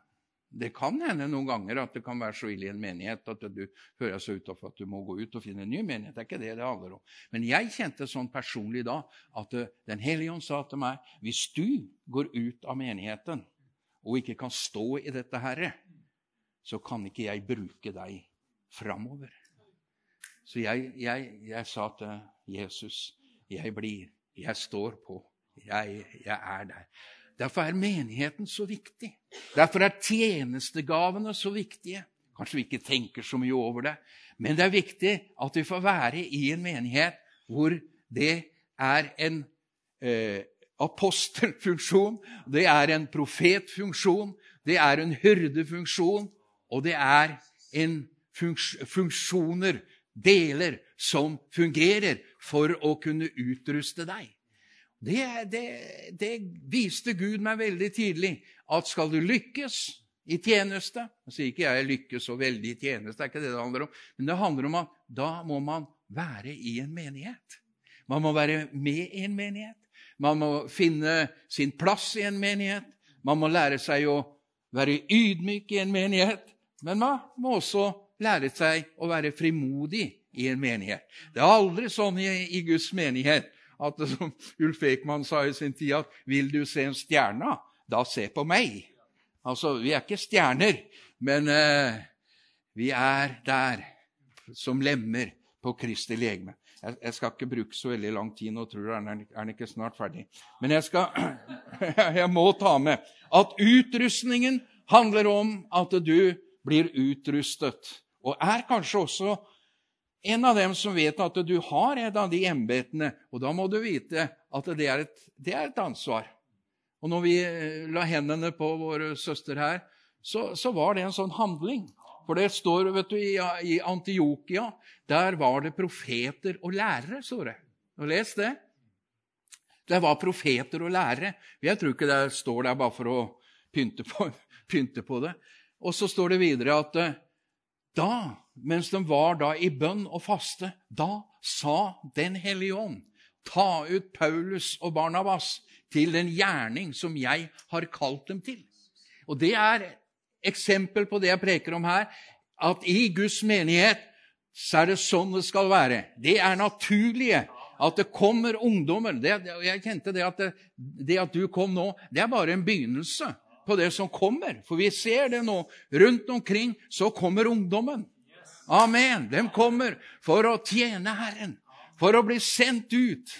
Det kan hende noen ganger at det kan være så ille i en menighet at du hører så utafor at du må gå ut og finne en ny menighet. Det er ikke det det handler om. Men jeg kjente sånn personlig da at eh, Den hellige ånd sa til meg hvis du går ut av menigheten og ikke kan stå i dette herre, så kan ikke jeg bruke deg framover. Så jeg, jeg, jeg sa til Jesus jeg blir, jeg står på, jeg, jeg er der. Derfor er menigheten så viktig. Derfor er tjenestegavene så viktige. Kanskje vi ikke tenker så mye over det, men det er viktig at vi får være i en menighet hvor det er en eh, apostelfunksjon, det er en profetfunksjon, det er en hyrdefunksjon, og det er funks funksjoner deler som fungerer for å kunne utruste deg. Det, det, det, viste Gud meg veldig tidlig. At skal du lykkes i tjeneste Jeg sier ikke jeg lykkes så veldig i tjeneste, det er ikke det det handler om. Men det handler om at da må man være i en menighet. Man må være med i en menighet. Man må finne sin plass i en menighet. Man må lære seg å være ydmyk i en menighet. Men man må også lære seg å være frimodig i en menighet. Det er aldri sånn i, i Guds menighet at som Ulf Ekman sa i sin tid, at 'vil du se en stjerne, da se på meg'. Altså, Vi er ikke stjerner, men uh, vi er der som lemmer på Kristi legeme. Jeg, jeg, skal ikke bruke så veldig lang tid, nå tror jeg er den ikke snart ferdig. Men jeg, skal, jeg må ta med at utrustningen handler om at du blir utrustet og er kanskje også en av dem som vet at du har et av de embetene. Og da må du vite at det er, et, det er et, ansvar. Og når vi eh, la hendene på vår søster her, så, så var det en sånn handling. For det står vet du, i, i Antiokia der var det profeter og lærere, står det. Og les det. Det var profeter og lærere. Jeg tror ikke det står der bare for å pynte på, pynte på det. Og så står det videre at eh, da, mens de var da i bønn og faste, da sa Den hellige ånd ta ut Paulus og Barnabas til den gjerning som jeg har kalt dem til. Og det er eksempel på det jeg preker om her, at i Guds menighet så er det sånn det skal være. Det er naturlige. At det kommer ungdommer. Det, jeg kjente det at, det, det at du kom nå, det er bare en begynnelse på det som kommer. For vi ser det nå. Rundt omkring så kommer ungdommen. Amen. De kommer for å tjene Herren. For å bli sendt ut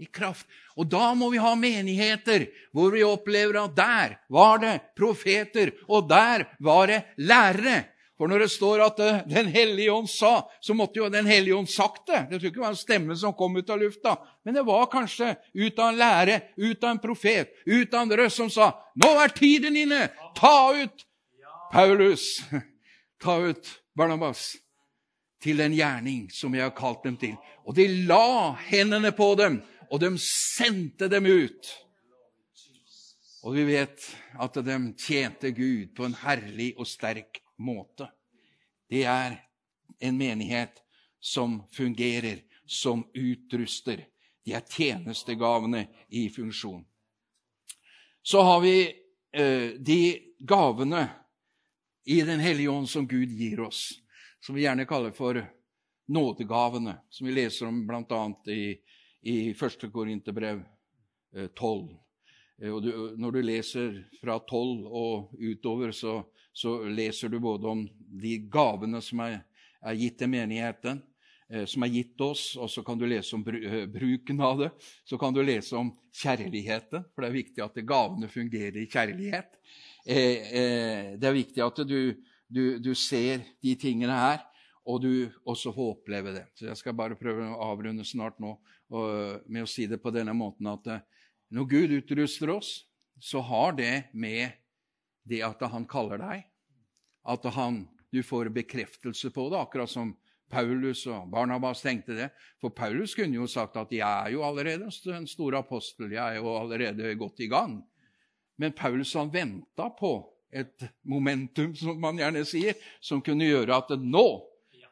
i kraft. Og da må vi ha menigheter hvor vi opplever at der var det profeter, og der var det lærere. For når det står at eh, Den hellige ånd sa, så måtte jo Den hellige ånd sagt det. Det tror ikke var en stemme som kom ut av lufta. Men det var kanskje ut av en lære, ut av en profet, ut av en røst som sa 'Nå er tiden inne! Ta ut Paulus! Ta ut Barnabas!' Til den gjerning som jeg har kalt dem til. Og de la hendene på dem og de sendte dem ut. Og vi vet at de tjente Gud på en herlig og sterk måte. Det er en menighet som fungerer, som utruster. De er tjenestegavene i funksjon. Så har vi eh, de gavene i Den hellige ånd som Gud gir oss, som vi gjerne kaller for nådegavene, som vi leser om bl.a. i i 1. Korinterbrev 12. Eh, eh, og du, når du leser fra 12 og utover, så, så, leser du både om de gavene som er, er gitt til menigheten, eh, som er gitt oss, og så kan du lese om bruken av det. Så kan du lese om kjærligheten, for det er viktig at gavene fungerer i kjærlighet. Det er viktig at du, du, du ser de tingene her, og du også får oppleve det. Så Jeg skal bare prøve å avrunde snart nå med å si det på denne måten at eh, når Gud utruster oss, så har det med det at han kaller deg, at han, du får bekreftelse på det, akkurat som Paulus og Barnabas tenkte det. For Paulus kunne jo sagt at 'jeg er jo allerede en stor apostel, jeg er jo allerede godt i gang'. Men Paulus han venta på et momentum, som man gjerne sier, som kunne gjøre at nå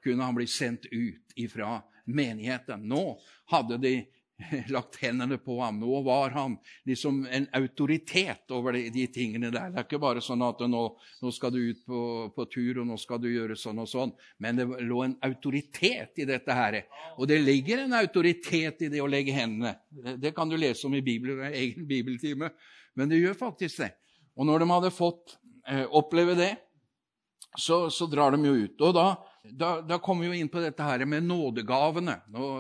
kunne han bli sendt ut ifra menigheten. Nå hadde de lagt hendene på ham. Nå var han liksom en autoritet over de, de tingene der. Det er ikke bare sånn at nå, nå skal du ut på, på, tur, og nå skal du gjøre sånn og sånn. Men det lå en autoritet i dette her. Og det ligger en autoritet i det å legge hendene. Det, kan du lese om i Bibelen, egen bibeltime. Men det gjør faktisk det. Og når de hadde fått eh, oppleve det, så, så drar de jo ut. Og da da, da kommer vi jo inn på dette her med nådegavene. Nå,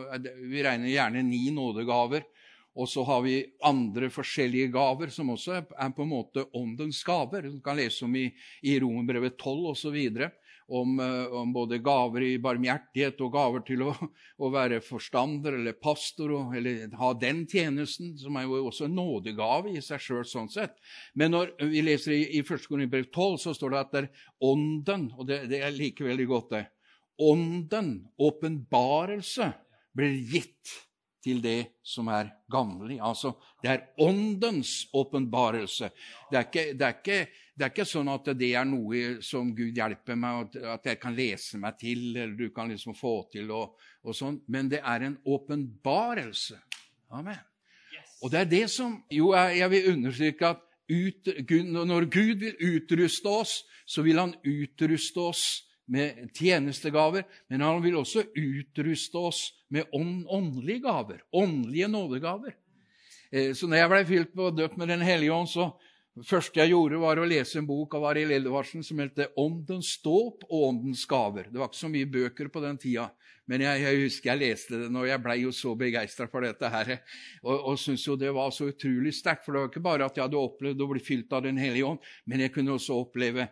vi regner gjerne ni nådegaver. Og så har vi andre forskjellige gaver, som også er på en måte åndens gaver. Du kan lese om i, i Romerbrevet 12 osv. Og, eh, om både gaver i barmhjertighet og gaver til å, å være forstander eller pastor, og, eller ha den tjenesten, som er jo også en nådegave i seg sjøl. Sånn sett. Men når vi leser i, i 1. Korinbrev 12, så står det at det er Ånden, og det, det er like veldig godt, det. Ånden, åpenbarelse, blir gitt til det som er gammelig. Altså, det er Åndens åpenbarelse. Det, det, det, er ikke sånn at det er noe som Gud hjelper meg, at jeg kan lese meg til, eller du kan liksom få til, og, og sånn. Men det er en åpenbarelse. Amen. Og det er det som Jo, jeg vil understreke at ut, når Gud vil utruste oss, så vil han utruste oss med tjenestegaver, men han vil også utruste oss med ånd, åndelige gaver, åndelige nådegaver. Eh, så når jeg ble fylt på døpt med Den hellige ånd, så første jeg gjorde, var å lese en bok av Arild Edvardsen som het 'Åndens dåp og åndens gaver'. Det var ikke så mye bøker på den tida, men jeg, jeg husker jeg leste den, og jeg blei jo så begeistra for dette her. Og, og syntes jo det var så utrolig sterkt, for det var ikke bare at jeg hadde opplevd å bli fylt av Den hellige ånd, men jeg kunne også oppleve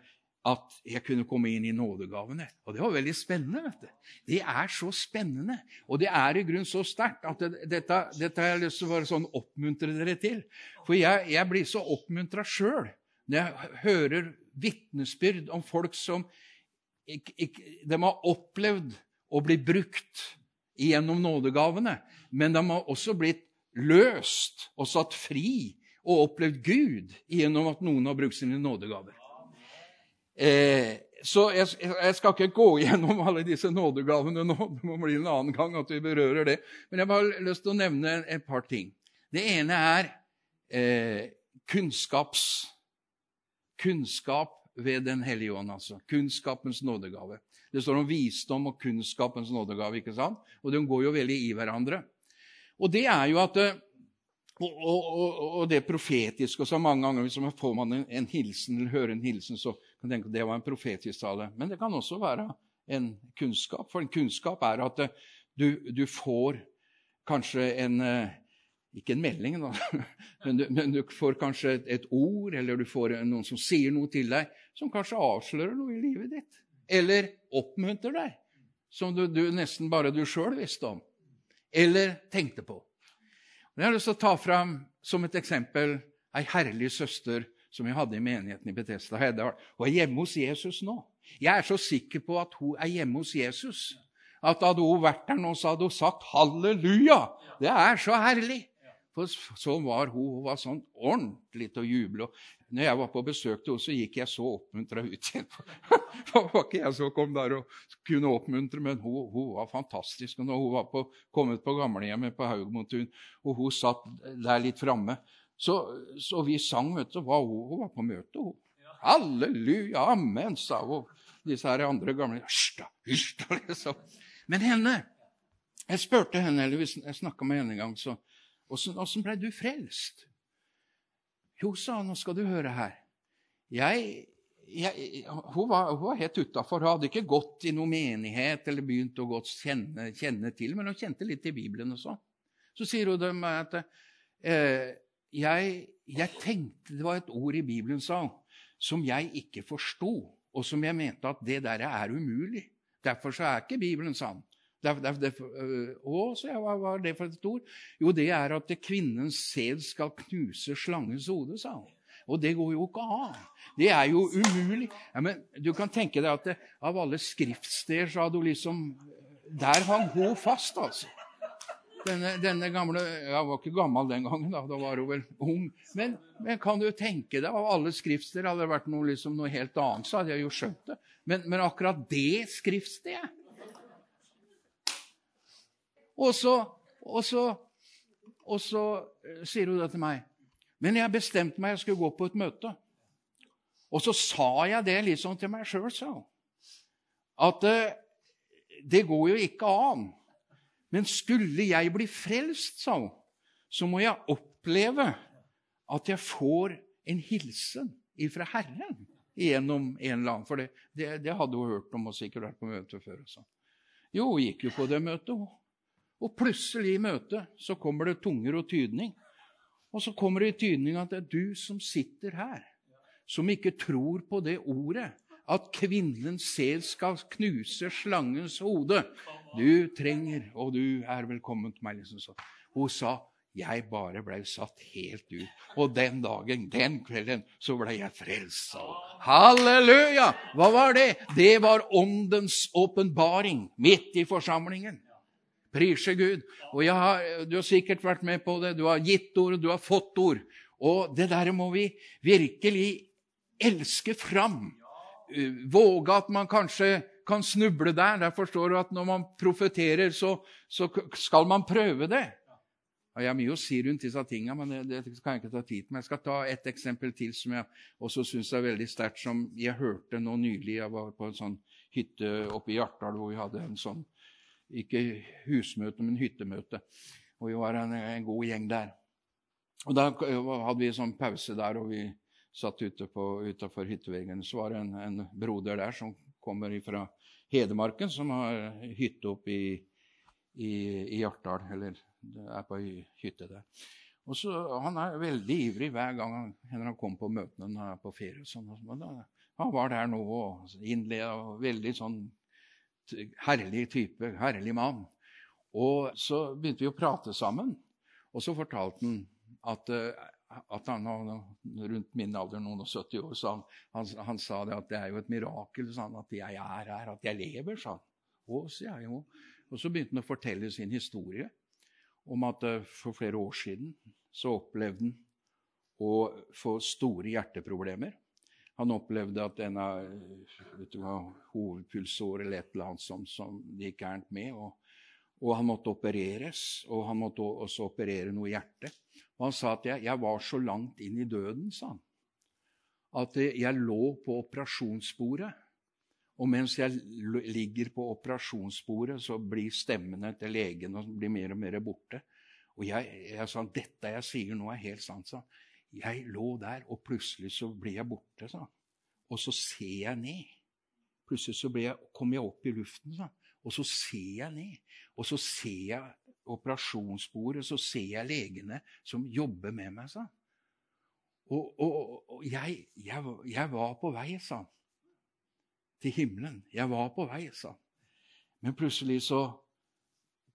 at jeg kunne komme inn i nådegavene. Og det var veldig spennende. vet du. Det er så spennende, og det er i grunnen så sterkt at det, dette, dette, har jeg lyst til å bare sånn oppmuntre dere til. For jeg, jeg blir så oppmuntra sjøl når jeg hører vitnesbyrd om folk som ikke, ikke, de har opplevd å bli brukt gjennom nådegavene, men de har også blitt løst og satt fri og opplevd Gud gjennom at noen har brukt sine nådegaver. Eh, så jeg, jeg, skal ikke gå gjennom alle disse nådegavene nå. Det må bli en annen gang at vi berører det. Men jeg har lyst til å nevne et par ting. Det ene er eh, kunnskaps, kunnskap ved Den hellige ånd. altså. Kunnskapens nådegave. Det står om visdom og kunnskapens nådegave, ikke sant? og de går jo veldig i hverandre. Og det er jo at og, og, og, og, det profetiske. og så Mange ganger hvis man får man en, en hilsen eller hører en hilsen, så kan tenke at det var en profetisk tale. Men det kan også være en kunnskap. For en kunnskap er at eh, du, du får kanskje en eh, Ikke en melding, da, men du, men du får kanskje et, et, ord, eller du får noen som sier noe til deg, som kanskje avslører noe i livet ditt. Eller oppmuntrer deg, som du, du nesten bare du sjøl visste om. Eller tenkte på. Jeg har lyst til å ta fram som et eksempel ei herlig søster som jeg hadde i menigheten i Betesta Hedal. Hun er hjemme hos Jesus nå. Jeg er så sikker på at hun er hjemme hos Jesus at hadde hun vært der nå, så hadde hun sagt halleluja. Det er så herlig. For sånn var hun. Hun var sånn ordentlig til å juble. Når jeg var på besøk til henne, så gikk jeg så oppmuntra ut igjen. Det var ikke jeg som kom der og kunne oppmuntre, men hun, hun var fantastisk. Og når hun var på, kommet på gamlehjemmet på Haugmotun, og hun satt der litt framme, så, så, vi sang, vet du. Var hun, hun var på møte, hun. Halleluja, amen, sa hun. Disse her andre gamle Hysj da, liksom. Men henne Jeg spurte henne, eller jeg snakka med henne en gang, så Åssen ble du frelst? Jo, sa han, nå skal du høre her. Jeg, jeg, hun, var, hun, var, helt utafor. Hun hadde ikke gått i noen menighet eller begynt å godt kjenne, kjenne, til, men hun kjente litt i Bibelen og sånn. Så sier hun til meg at eh, jeg, jeg, tenkte det var et ord i Bibelen, sa som jeg ikke forsto, og som jeg mente at det der er umulig. Derfor så er ikke Bibelen sann. Det, øh, å, så jeg, hva var det for et ord? Jo, det er at kvinnens sæd skal knuse slangens hode, sa han. Og det går jo ikke an. Det er jo umulig. Ja, men Du kan tenke deg at det, av alle skriftsteder så hadde hun liksom Der hang hun fast, altså. Denne, denne, gamle Jeg var ikke gammel den gangen, da, da var hun vel ung. Men, men kan du tenke deg, av alle skriftsteder hadde det vært noe, liksom, noe helt annet, så hadde jeg jo skjønt det. Men, men akkurat det skriftstedet og så, og så, og så eh, sier hun det til meg. Men jeg bestemte meg jeg skulle gå på et møte. Og så sa jeg det liksom til meg sjøl, sa hun. At eh, det går jo ikke an. Men skulle jeg bli frelst, sa hun, så må jeg oppleve at jeg får en hilsen ifra Herren gjennom en eller annen. For det, det, det hadde hun hørt om og sikkert vært på møte før. Så. Jo, hun gikk jo på det møtet, hun. Og plutselig i møtet så kommer det tunger og tydning. Og så kommer det i tydning at det er du som sitter her, som ikke tror på det ordet. At kvinnens sel skal knuse slangens hode. Du trenger, og du er velkommen til meg. liksom sånn. Hun sa jeg bare ble satt helt ut. Og den dagen, den kvelden, så ble jeg frelst. Halleluja! Hva var det? Det var åndens åpenbaring midt i forsamlingen. Prise Gud. Og har, Du har sikkert vært med på det. Du har gitt ord, du har fått ord. Og det der må vi virkelig elske fram. Våge at man kanskje kan snuble der. Der forstår du at når man profeterer, så, så skal man prøve det. Jeg har mye å si rundt disse tingene, men det, det, kan jeg ikke ta tid til. Men jeg skal ta et eksempel til som jeg også syns er veldig sterkt, som jeg hørte nå nylig. Jeg var på en sånn hytte oppe i Hjartdal hvor vi hadde en sånn ikke husmøte, men hyttemøte. Og vi var en, en god gjeng der. Og Da hadde vi sånn pause der, og vi satt ute utafor hytteveggen. Så var det en, en, broder der som kommer fra Hedmarken, som har hytte oppe i, i, i Hjartdal. Eller er på hytte der. Og så, Han er veldig ivrig hver gang han, han kommer på møtene når han er på ferie. Sånn, han var der nå og innleda veldig sånn herlig type, herlig mann. Og så begynte vi å prate sammen, og så fortalte han at, eh, at han rundt min alder, noen og 70 år, så han, han, han, sa det at det er jo et mirakel han, at jeg er her, at jeg lever, sa han. Å, sier jeg jo. Og så begynte han å fortelle sin historie om at eh, for flere år siden så opplevde han å få store hjerteproblemer. Han opplevde at denne vet du hva, hovedpulsår eller et eller annet som, som gikk gærent med. Og, og, han måtte opereres, og han måtte også operere noe i hjertet. Og han sa at jeg, jeg var så langt inn i døden, sa han, at jeg lå på operasjonsbordet. Og mens jeg ligger på operasjonsbordet, så blir stemmene til legen og blir mer og mer borte. Og jeg, jeg sa dette jeg sier nå, er helt sant. sa Jeg lå der, og plutselig så blir jeg borte. sa Og så ser jeg ned. Plutselig så jeg, kommer jeg opp i luften, sa og så ser jeg ned. Og så ser jeg operasjonsbordet, så ser jeg legene som jobber med meg. sa Og, og, og jeg, jeg, jeg var på vei, sa han til himmelen. Jeg var på vei, sa han. Men plutselig så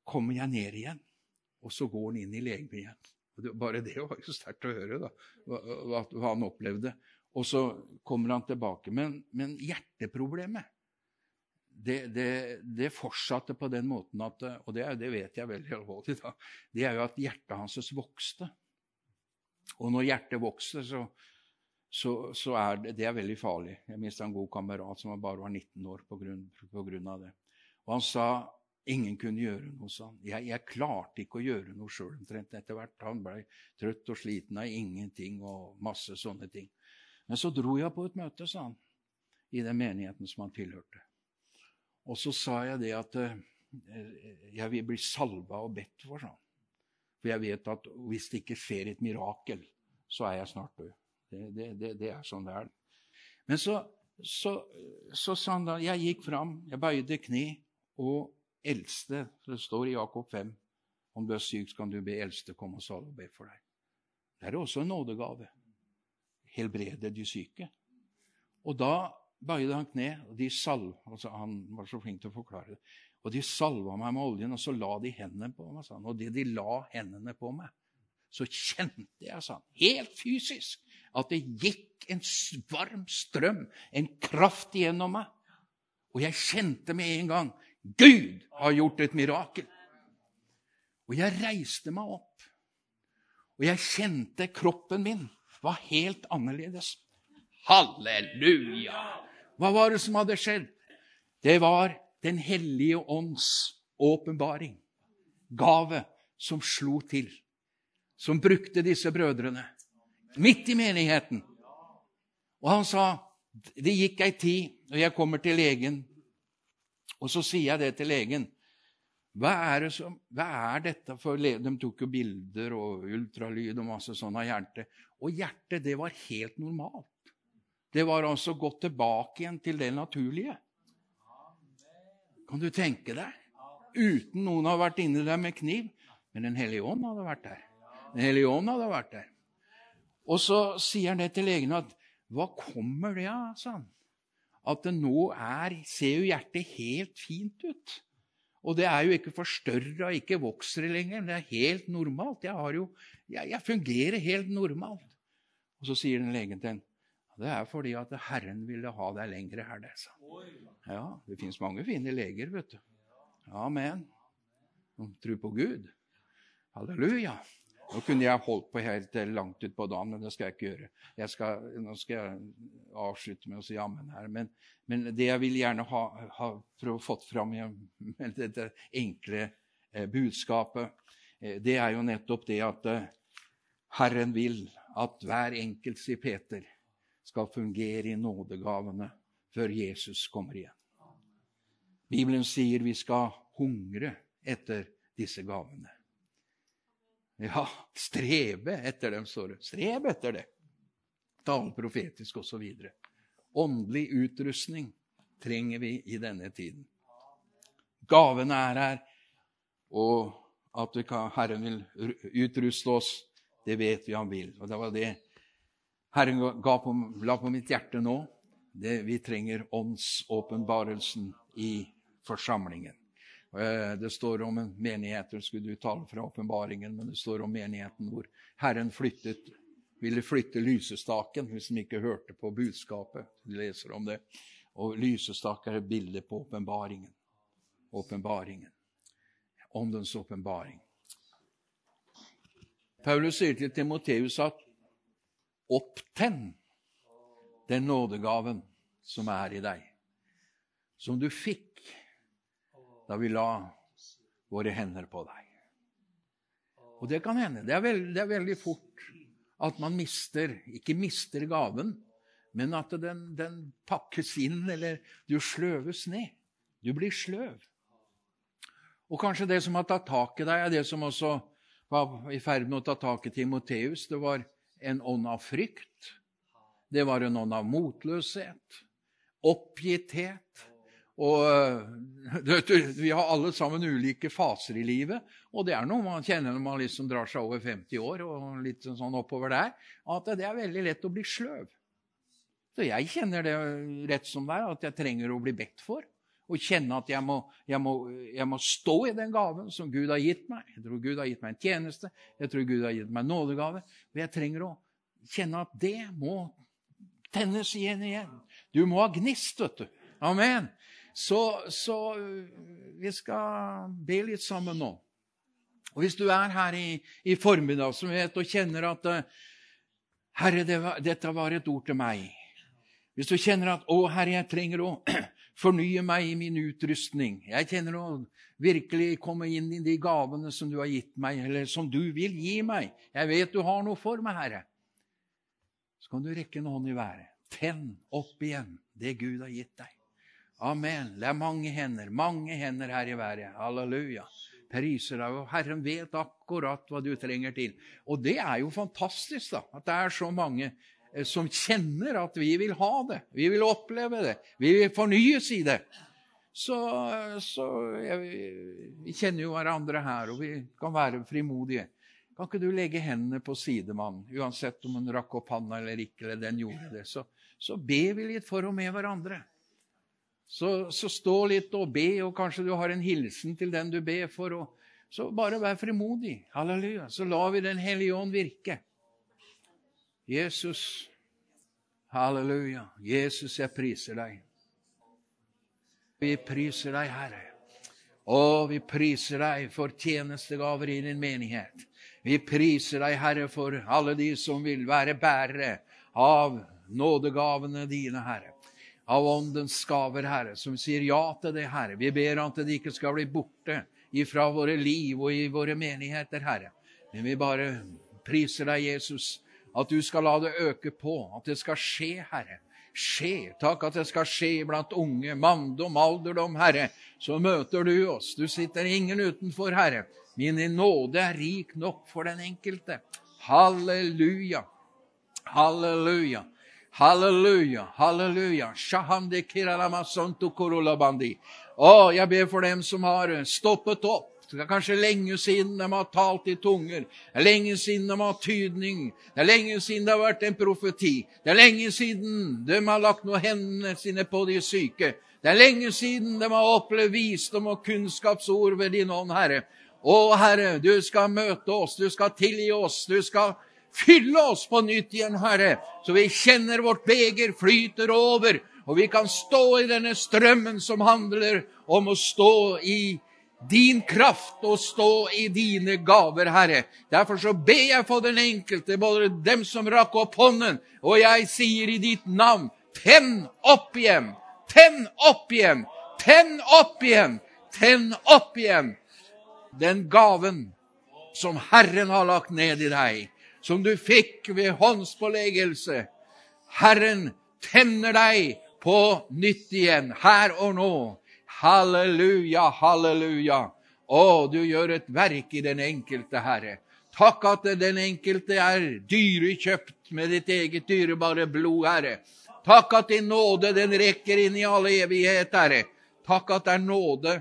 kommer jeg ned igjen, og så går han inn i legemet igjen. Bare det var jo sterkt å høre, da, hva, hva, han opplevde. Og så kommer han tilbake. Men, men hjerteproblemet, det, det, det, fortsatte på den måten at Og det, det vet jeg veldig alvorlig, da. Det er jo at hjertet hans vokste. Og når hjertet vokser, så, så, så, er det, det er veldig farlig. Jeg mista en god kamerat som bare var 19 år på grunn, av det. Og han sa ingen kunne gjøre noe, han. Jeg, jeg klarte ikke å gjøre noe sjøl omtrent etter hvert. Han blei trøtt og sliten av ingenting og masse sånne ting. Men så dro jeg på et møte, sa han, i den menigheten som han tilhørte. Og så sa jeg det at eh, jeg vil bli salva og bedt for, han. For jeg vet at hvis det ikke skjer et mirakel, så er jeg snart død. Det, det, det, det, er sånn det er. Men så, så, så sa han da Jeg gikk fram, jeg bøyde kne, og eldste Det står i Jakob 5 om du er syk, så kan du be eldste komme og salve og be for deg. Det er også en nådegave. Helbrede de syke. Og da bøyde han kne, og de salv, altså Han var så flink til å forklare det. Og de salva meg med oljen, og så la de hendene på meg. Og det de la hendene på meg, så kjente jeg, sa helt fysisk, at det gikk en varm strøm, en kraft igjennom meg. Og jeg kjente med en gang Gud har gjort et mirakel. Og jeg reiste meg opp, og jeg kjente kroppen min var helt annerledes. Halleluja! Hva var det som hadde skjedd? Det var Den hellige ånds åpenbaring, gave, som slo til. Som brukte disse brødrene Midt i menigheten. Og han sa det gikk ei tid, og jeg kommer til legen, og så sier jeg det til legen. Hva er, det som, hva er dette for De tok jo bilder og ultralyd og masse sånn av hjertet. Og hjertet, det var helt normalt. Det var altså gått tilbake igjen til det naturlige. Kan du tenke deg? Uten noen har vært inne der med kniv. Men Den hellige ånd hadde vært der. Den hellige ånd hadde vært der. Og så sier han det til legen at hva kommer det av? sa han. At det nå er, ser jo hjertet helt fint ut. Og det er jo ikke forstørra, ikke vokser det lenger. Det er helt normalt. Jeg, jo, jeg, jeg, fungerer helt normalt. Og så sier den legen til ham det er fordi at Herren ville ha deg lengre her. Det, sa. Ja, det fins mange fine leger, vet du. Amen. De tror på Gud. Halleluja. Nå kunne jeg holdt på helt langt utpå dagen, men det skal jeg ikke gjøre. Jeg skal, nå skal jeg avslutte med å si Amen her. Men, men, det jeg vil gjerne ha, ha prøve å få fram med dette enkle eh, budskapet, eh, det er jo nettopp det at eh, Herren vil at hver enkelt, sier Peter, skal fungere i nådegavene før Jesus kommer igjen. Bibelen sier vi skal hungre etter disse gavene. Ja, strebe etter dem, står det. Streb etter det. Tale profetisk osv. Åndelig utrustning trenger vi i denne tiden. Gavene er her, og at kan, Herren vil utruste oss, det vet vi han vil. Og det var det Herren på, la på mitt hjerte nå. Det, vi trenger åndsåpenbarelsen i forsamlingen. Eh, det står om en menighet, eller skulle du tale fra åpenbaringen, men det står om menigheten hvor Herren flyttet, ville flytte lysestaken, hvis de ikke hørte på budskapet. Du leser om det. Og lysestaken er et bilde på åpenbaringen. Åpenbaringen. Åndens åpenbaring. Paulus sier til Timoteus at opptenn den nådegaven som er i deg, som du fikk da vi la våre hender på deg. Og det kan hende. Det er, veld, det er veldig fort at man mister Ikke mister gaven, men at den, den pakkes inn, eller du sløves ned. Du blir sløv. Og kanskje det som har tatt tak i deg, er det som også var i ferd med å ta tak i Timoteus. Det var en ånd av frykt. Det var en ånd av motløshet, oppgitthet. Og du, Vi har alle sammen ulike faser i livet, og det er noe man kjenner når man liksom drar seg over 50 år, og litt sånn oppover der, at det er veldig lett å bli sløv. Så jeg kjenner det rett som det er, at jeg trenger å bli bedt for. Og kjenne at jeg må, jeg, må, jeg må, stå i den gaven som Gud har gitt meg. Jeg tror Gud har gitt meg en tjeneste, jeg tror Gud har gitt meg en nådegave. Og jeg trenger å kjenne at det må tennes igjen igjen. Du må ha gnist, vet du. Amen. Så, så, vi skal be litt sammen nå. Og Hvis du er her i, i vet og kjenner at Herre, det var, dette var et ord til meg. Hvis du kjenner at 'Å, Herre, jeg trenger å fornye meg i min utrustning'. Jeg kjenner å virkelig komme inn i de gavene som du har gitt meg, eller som du vil gi meg. Jeg vet du har noe for meg, Herre. Så kan du rekke en hånd i været. Tenn opp igjen det Gud har gitt deg. Amen. Det er mange hender, mange hender her i været. Halleluja. Priser deg. Og Herren vet akkurat hva du trenger til. Og det er jo fantastisk, da, at det er så mange som kjenner at vi vil ha det. Vi vil oppleve det. Vi vil fornyes i det. Så, så jeg, Vi kjenner jo hverandre her, og vi kan være frimodige. Kan ikke du legge hendene på sidemannen, uansett om hun rakk opp handa eller ikke, eller den gjorde det? Så, så ber vi litt for og med hverandre. Så, så, stå litt og be, og kanskje du har en hilsen til den du ber for. Og, så bare vær frimodig. Halleluja. Så lar vi Den hellige ånd virke. Jesus, halleluja. Jesus, jeg priser deg. Vi priser deg, Herre. Og vi priser deg for tjenestegaver i din menighet. Vi priser deg, Herre, for alle de som vil være bærere av nådegavene dine, Herre av Åndens gaver, Herre, som sier ja til det, Herre. Vi ber at det ikke skal bli borte ifra våre liv og i våre menigheter, Herre. Men vi bare priser deg, Jesus, at du skal la det øke på, at det skal skje, Herre. Skje. Takk at det skal skje blant unge, manndom, alderdom, Herre. Så møter du oss. Du sitter ingen utenfor, Herre. Min nåde er rik nok for den enkelte. Halleluja. Halleluja. Halleluja, halleluja. Å, jeg ber for dem som har stoppet opp. Det er kanskje lenge siden de har talt i tunger. Det er lenge siden de har tydning. Det er lenge siden det har vært en profeti. Det er lenge siden de har lagt noen hendene sine på de syke. Det er lenge siden de har opplevd visdom og kunnskapsord ved din ånd, Herre. Å, Herre, du skal møte oss, du skal tilgi oss, du skal Fylle oss på nytt igjen, Herre, så vi kjenner vårt beger flyter over, og vi kan stå i denne strømmen som handler om å stå i din kraft og stå i dine gaver, Herre. Derfor så ber jeg for den enkelte, både dem som rakk opp hånden, og jeg sier i ditt navn, tenn opp igjen, tenn opp igjen, tenn opp igjen, tenn opp igjen den gaven som Herren har lagt ned i deg som du fikk ved håndspåleggelse. Herren tenner deg på nytt igjen, her og nå. Halleluja, halleluja. Å, du gjør et verk i den enkelte, Herre. Takk at den enkelte er dyrekjøpt med ditt eget dyrebare blod, Herre. Takk at din nåde den rekker inn i all evighet, Herre. Takk at det er nåde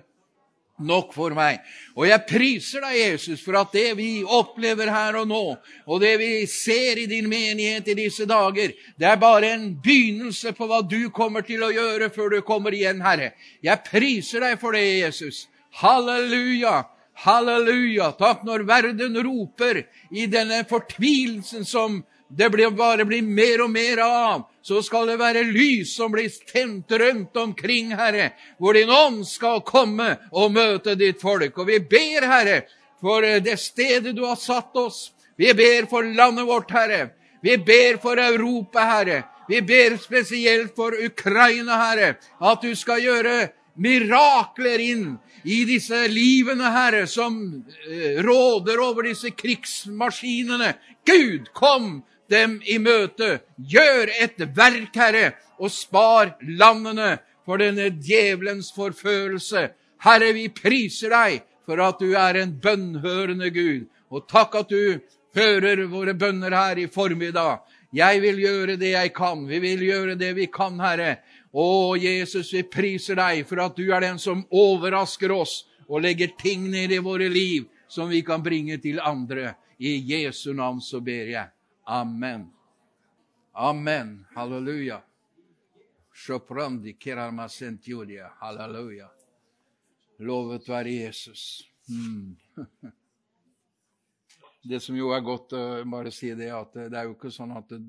nok for meg. Og jeg priser deg, Jesus, for at det vi opplever her og nå, og det vi ser i din menighet i disse dager, det er bare en begynnelse på hva du kommer til å gjøre før du kommer igjen, Herre. Jeg priser deg for det, Jesus. Halleluja! Halleluja! Takk når verden roper i denne fortvilelsen som det bare blir mer og mer av så skal det være lys som blir tent rundt omkring, Herre, hvor din ånd skal komme og møte ditt folk. Og vi ber, Herre, for det stedet du har satt oss. Vi ber for landet vårt, Herre. Vi ber for Europa, Herre. Vi ber spesielt for Ukraina, Herre, at du skal gjøre mirakler inn i disse livene, Herre, som eh, råder over disse krigsmaskinene. Gud, kom dem i møte. Gjør et verk, Herre, og spar landene for denne djevelens forførelse. Herre, vi priser deg for at du er en bønnhørende Gud. Og takk at du hører våre bønner her i formiddag. Jeg vil gjøre det jeg kan. Vi vil gjøre det vi kan, Herre. Å, Jesus, vi priser deg for at du er den som overrasker oss og legger ting ned i våre liv som vi kan bringe til andre. I Jesu navn så ber jeg. Amen. Amen. Halleluja. Halleluja. Lovet være Jesus. Mm. Det som jo er godt å bare si det, at det er jo ikke sånn at det,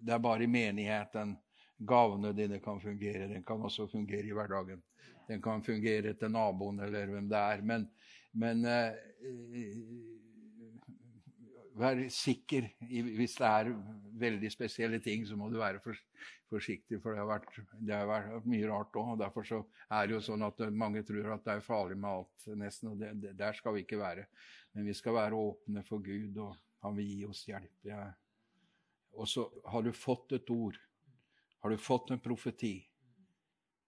det er bare i menigheten gavene dine kan fungere. Den kan også fungere i hverdagen. Den kan fungere til naboen eller hvem det er. Men, men eh, vær sikker. Hvis det er veldig spesielle ting, så må du være for, forsiktig. For det har vært, det har vært mye rart òg. Derfor er det jo sånn at mange tror at det er farlig med alt, nesten. Og det, det, der skal vi ikke være. Men vi skal være åpne for Gud, og Han vil gi oss hjelp. Ja. Og så har du fått et ord. Har du fått en profeti,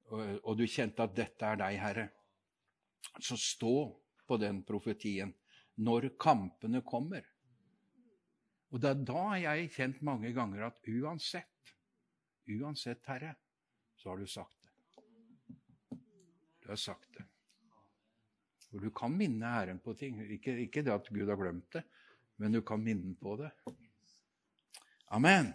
og, og du kjente at 'dette er deg, Herre', så stå på den profetien når kampene kommer. Og er da jeg kjent mange ganger at uansett, uansett, Herre, så har du sagt det. Du har sagt det. For du kan minne Herren på ting. Ikke, ikke det at Gud har glemt det, men du kan minne på det. Amen.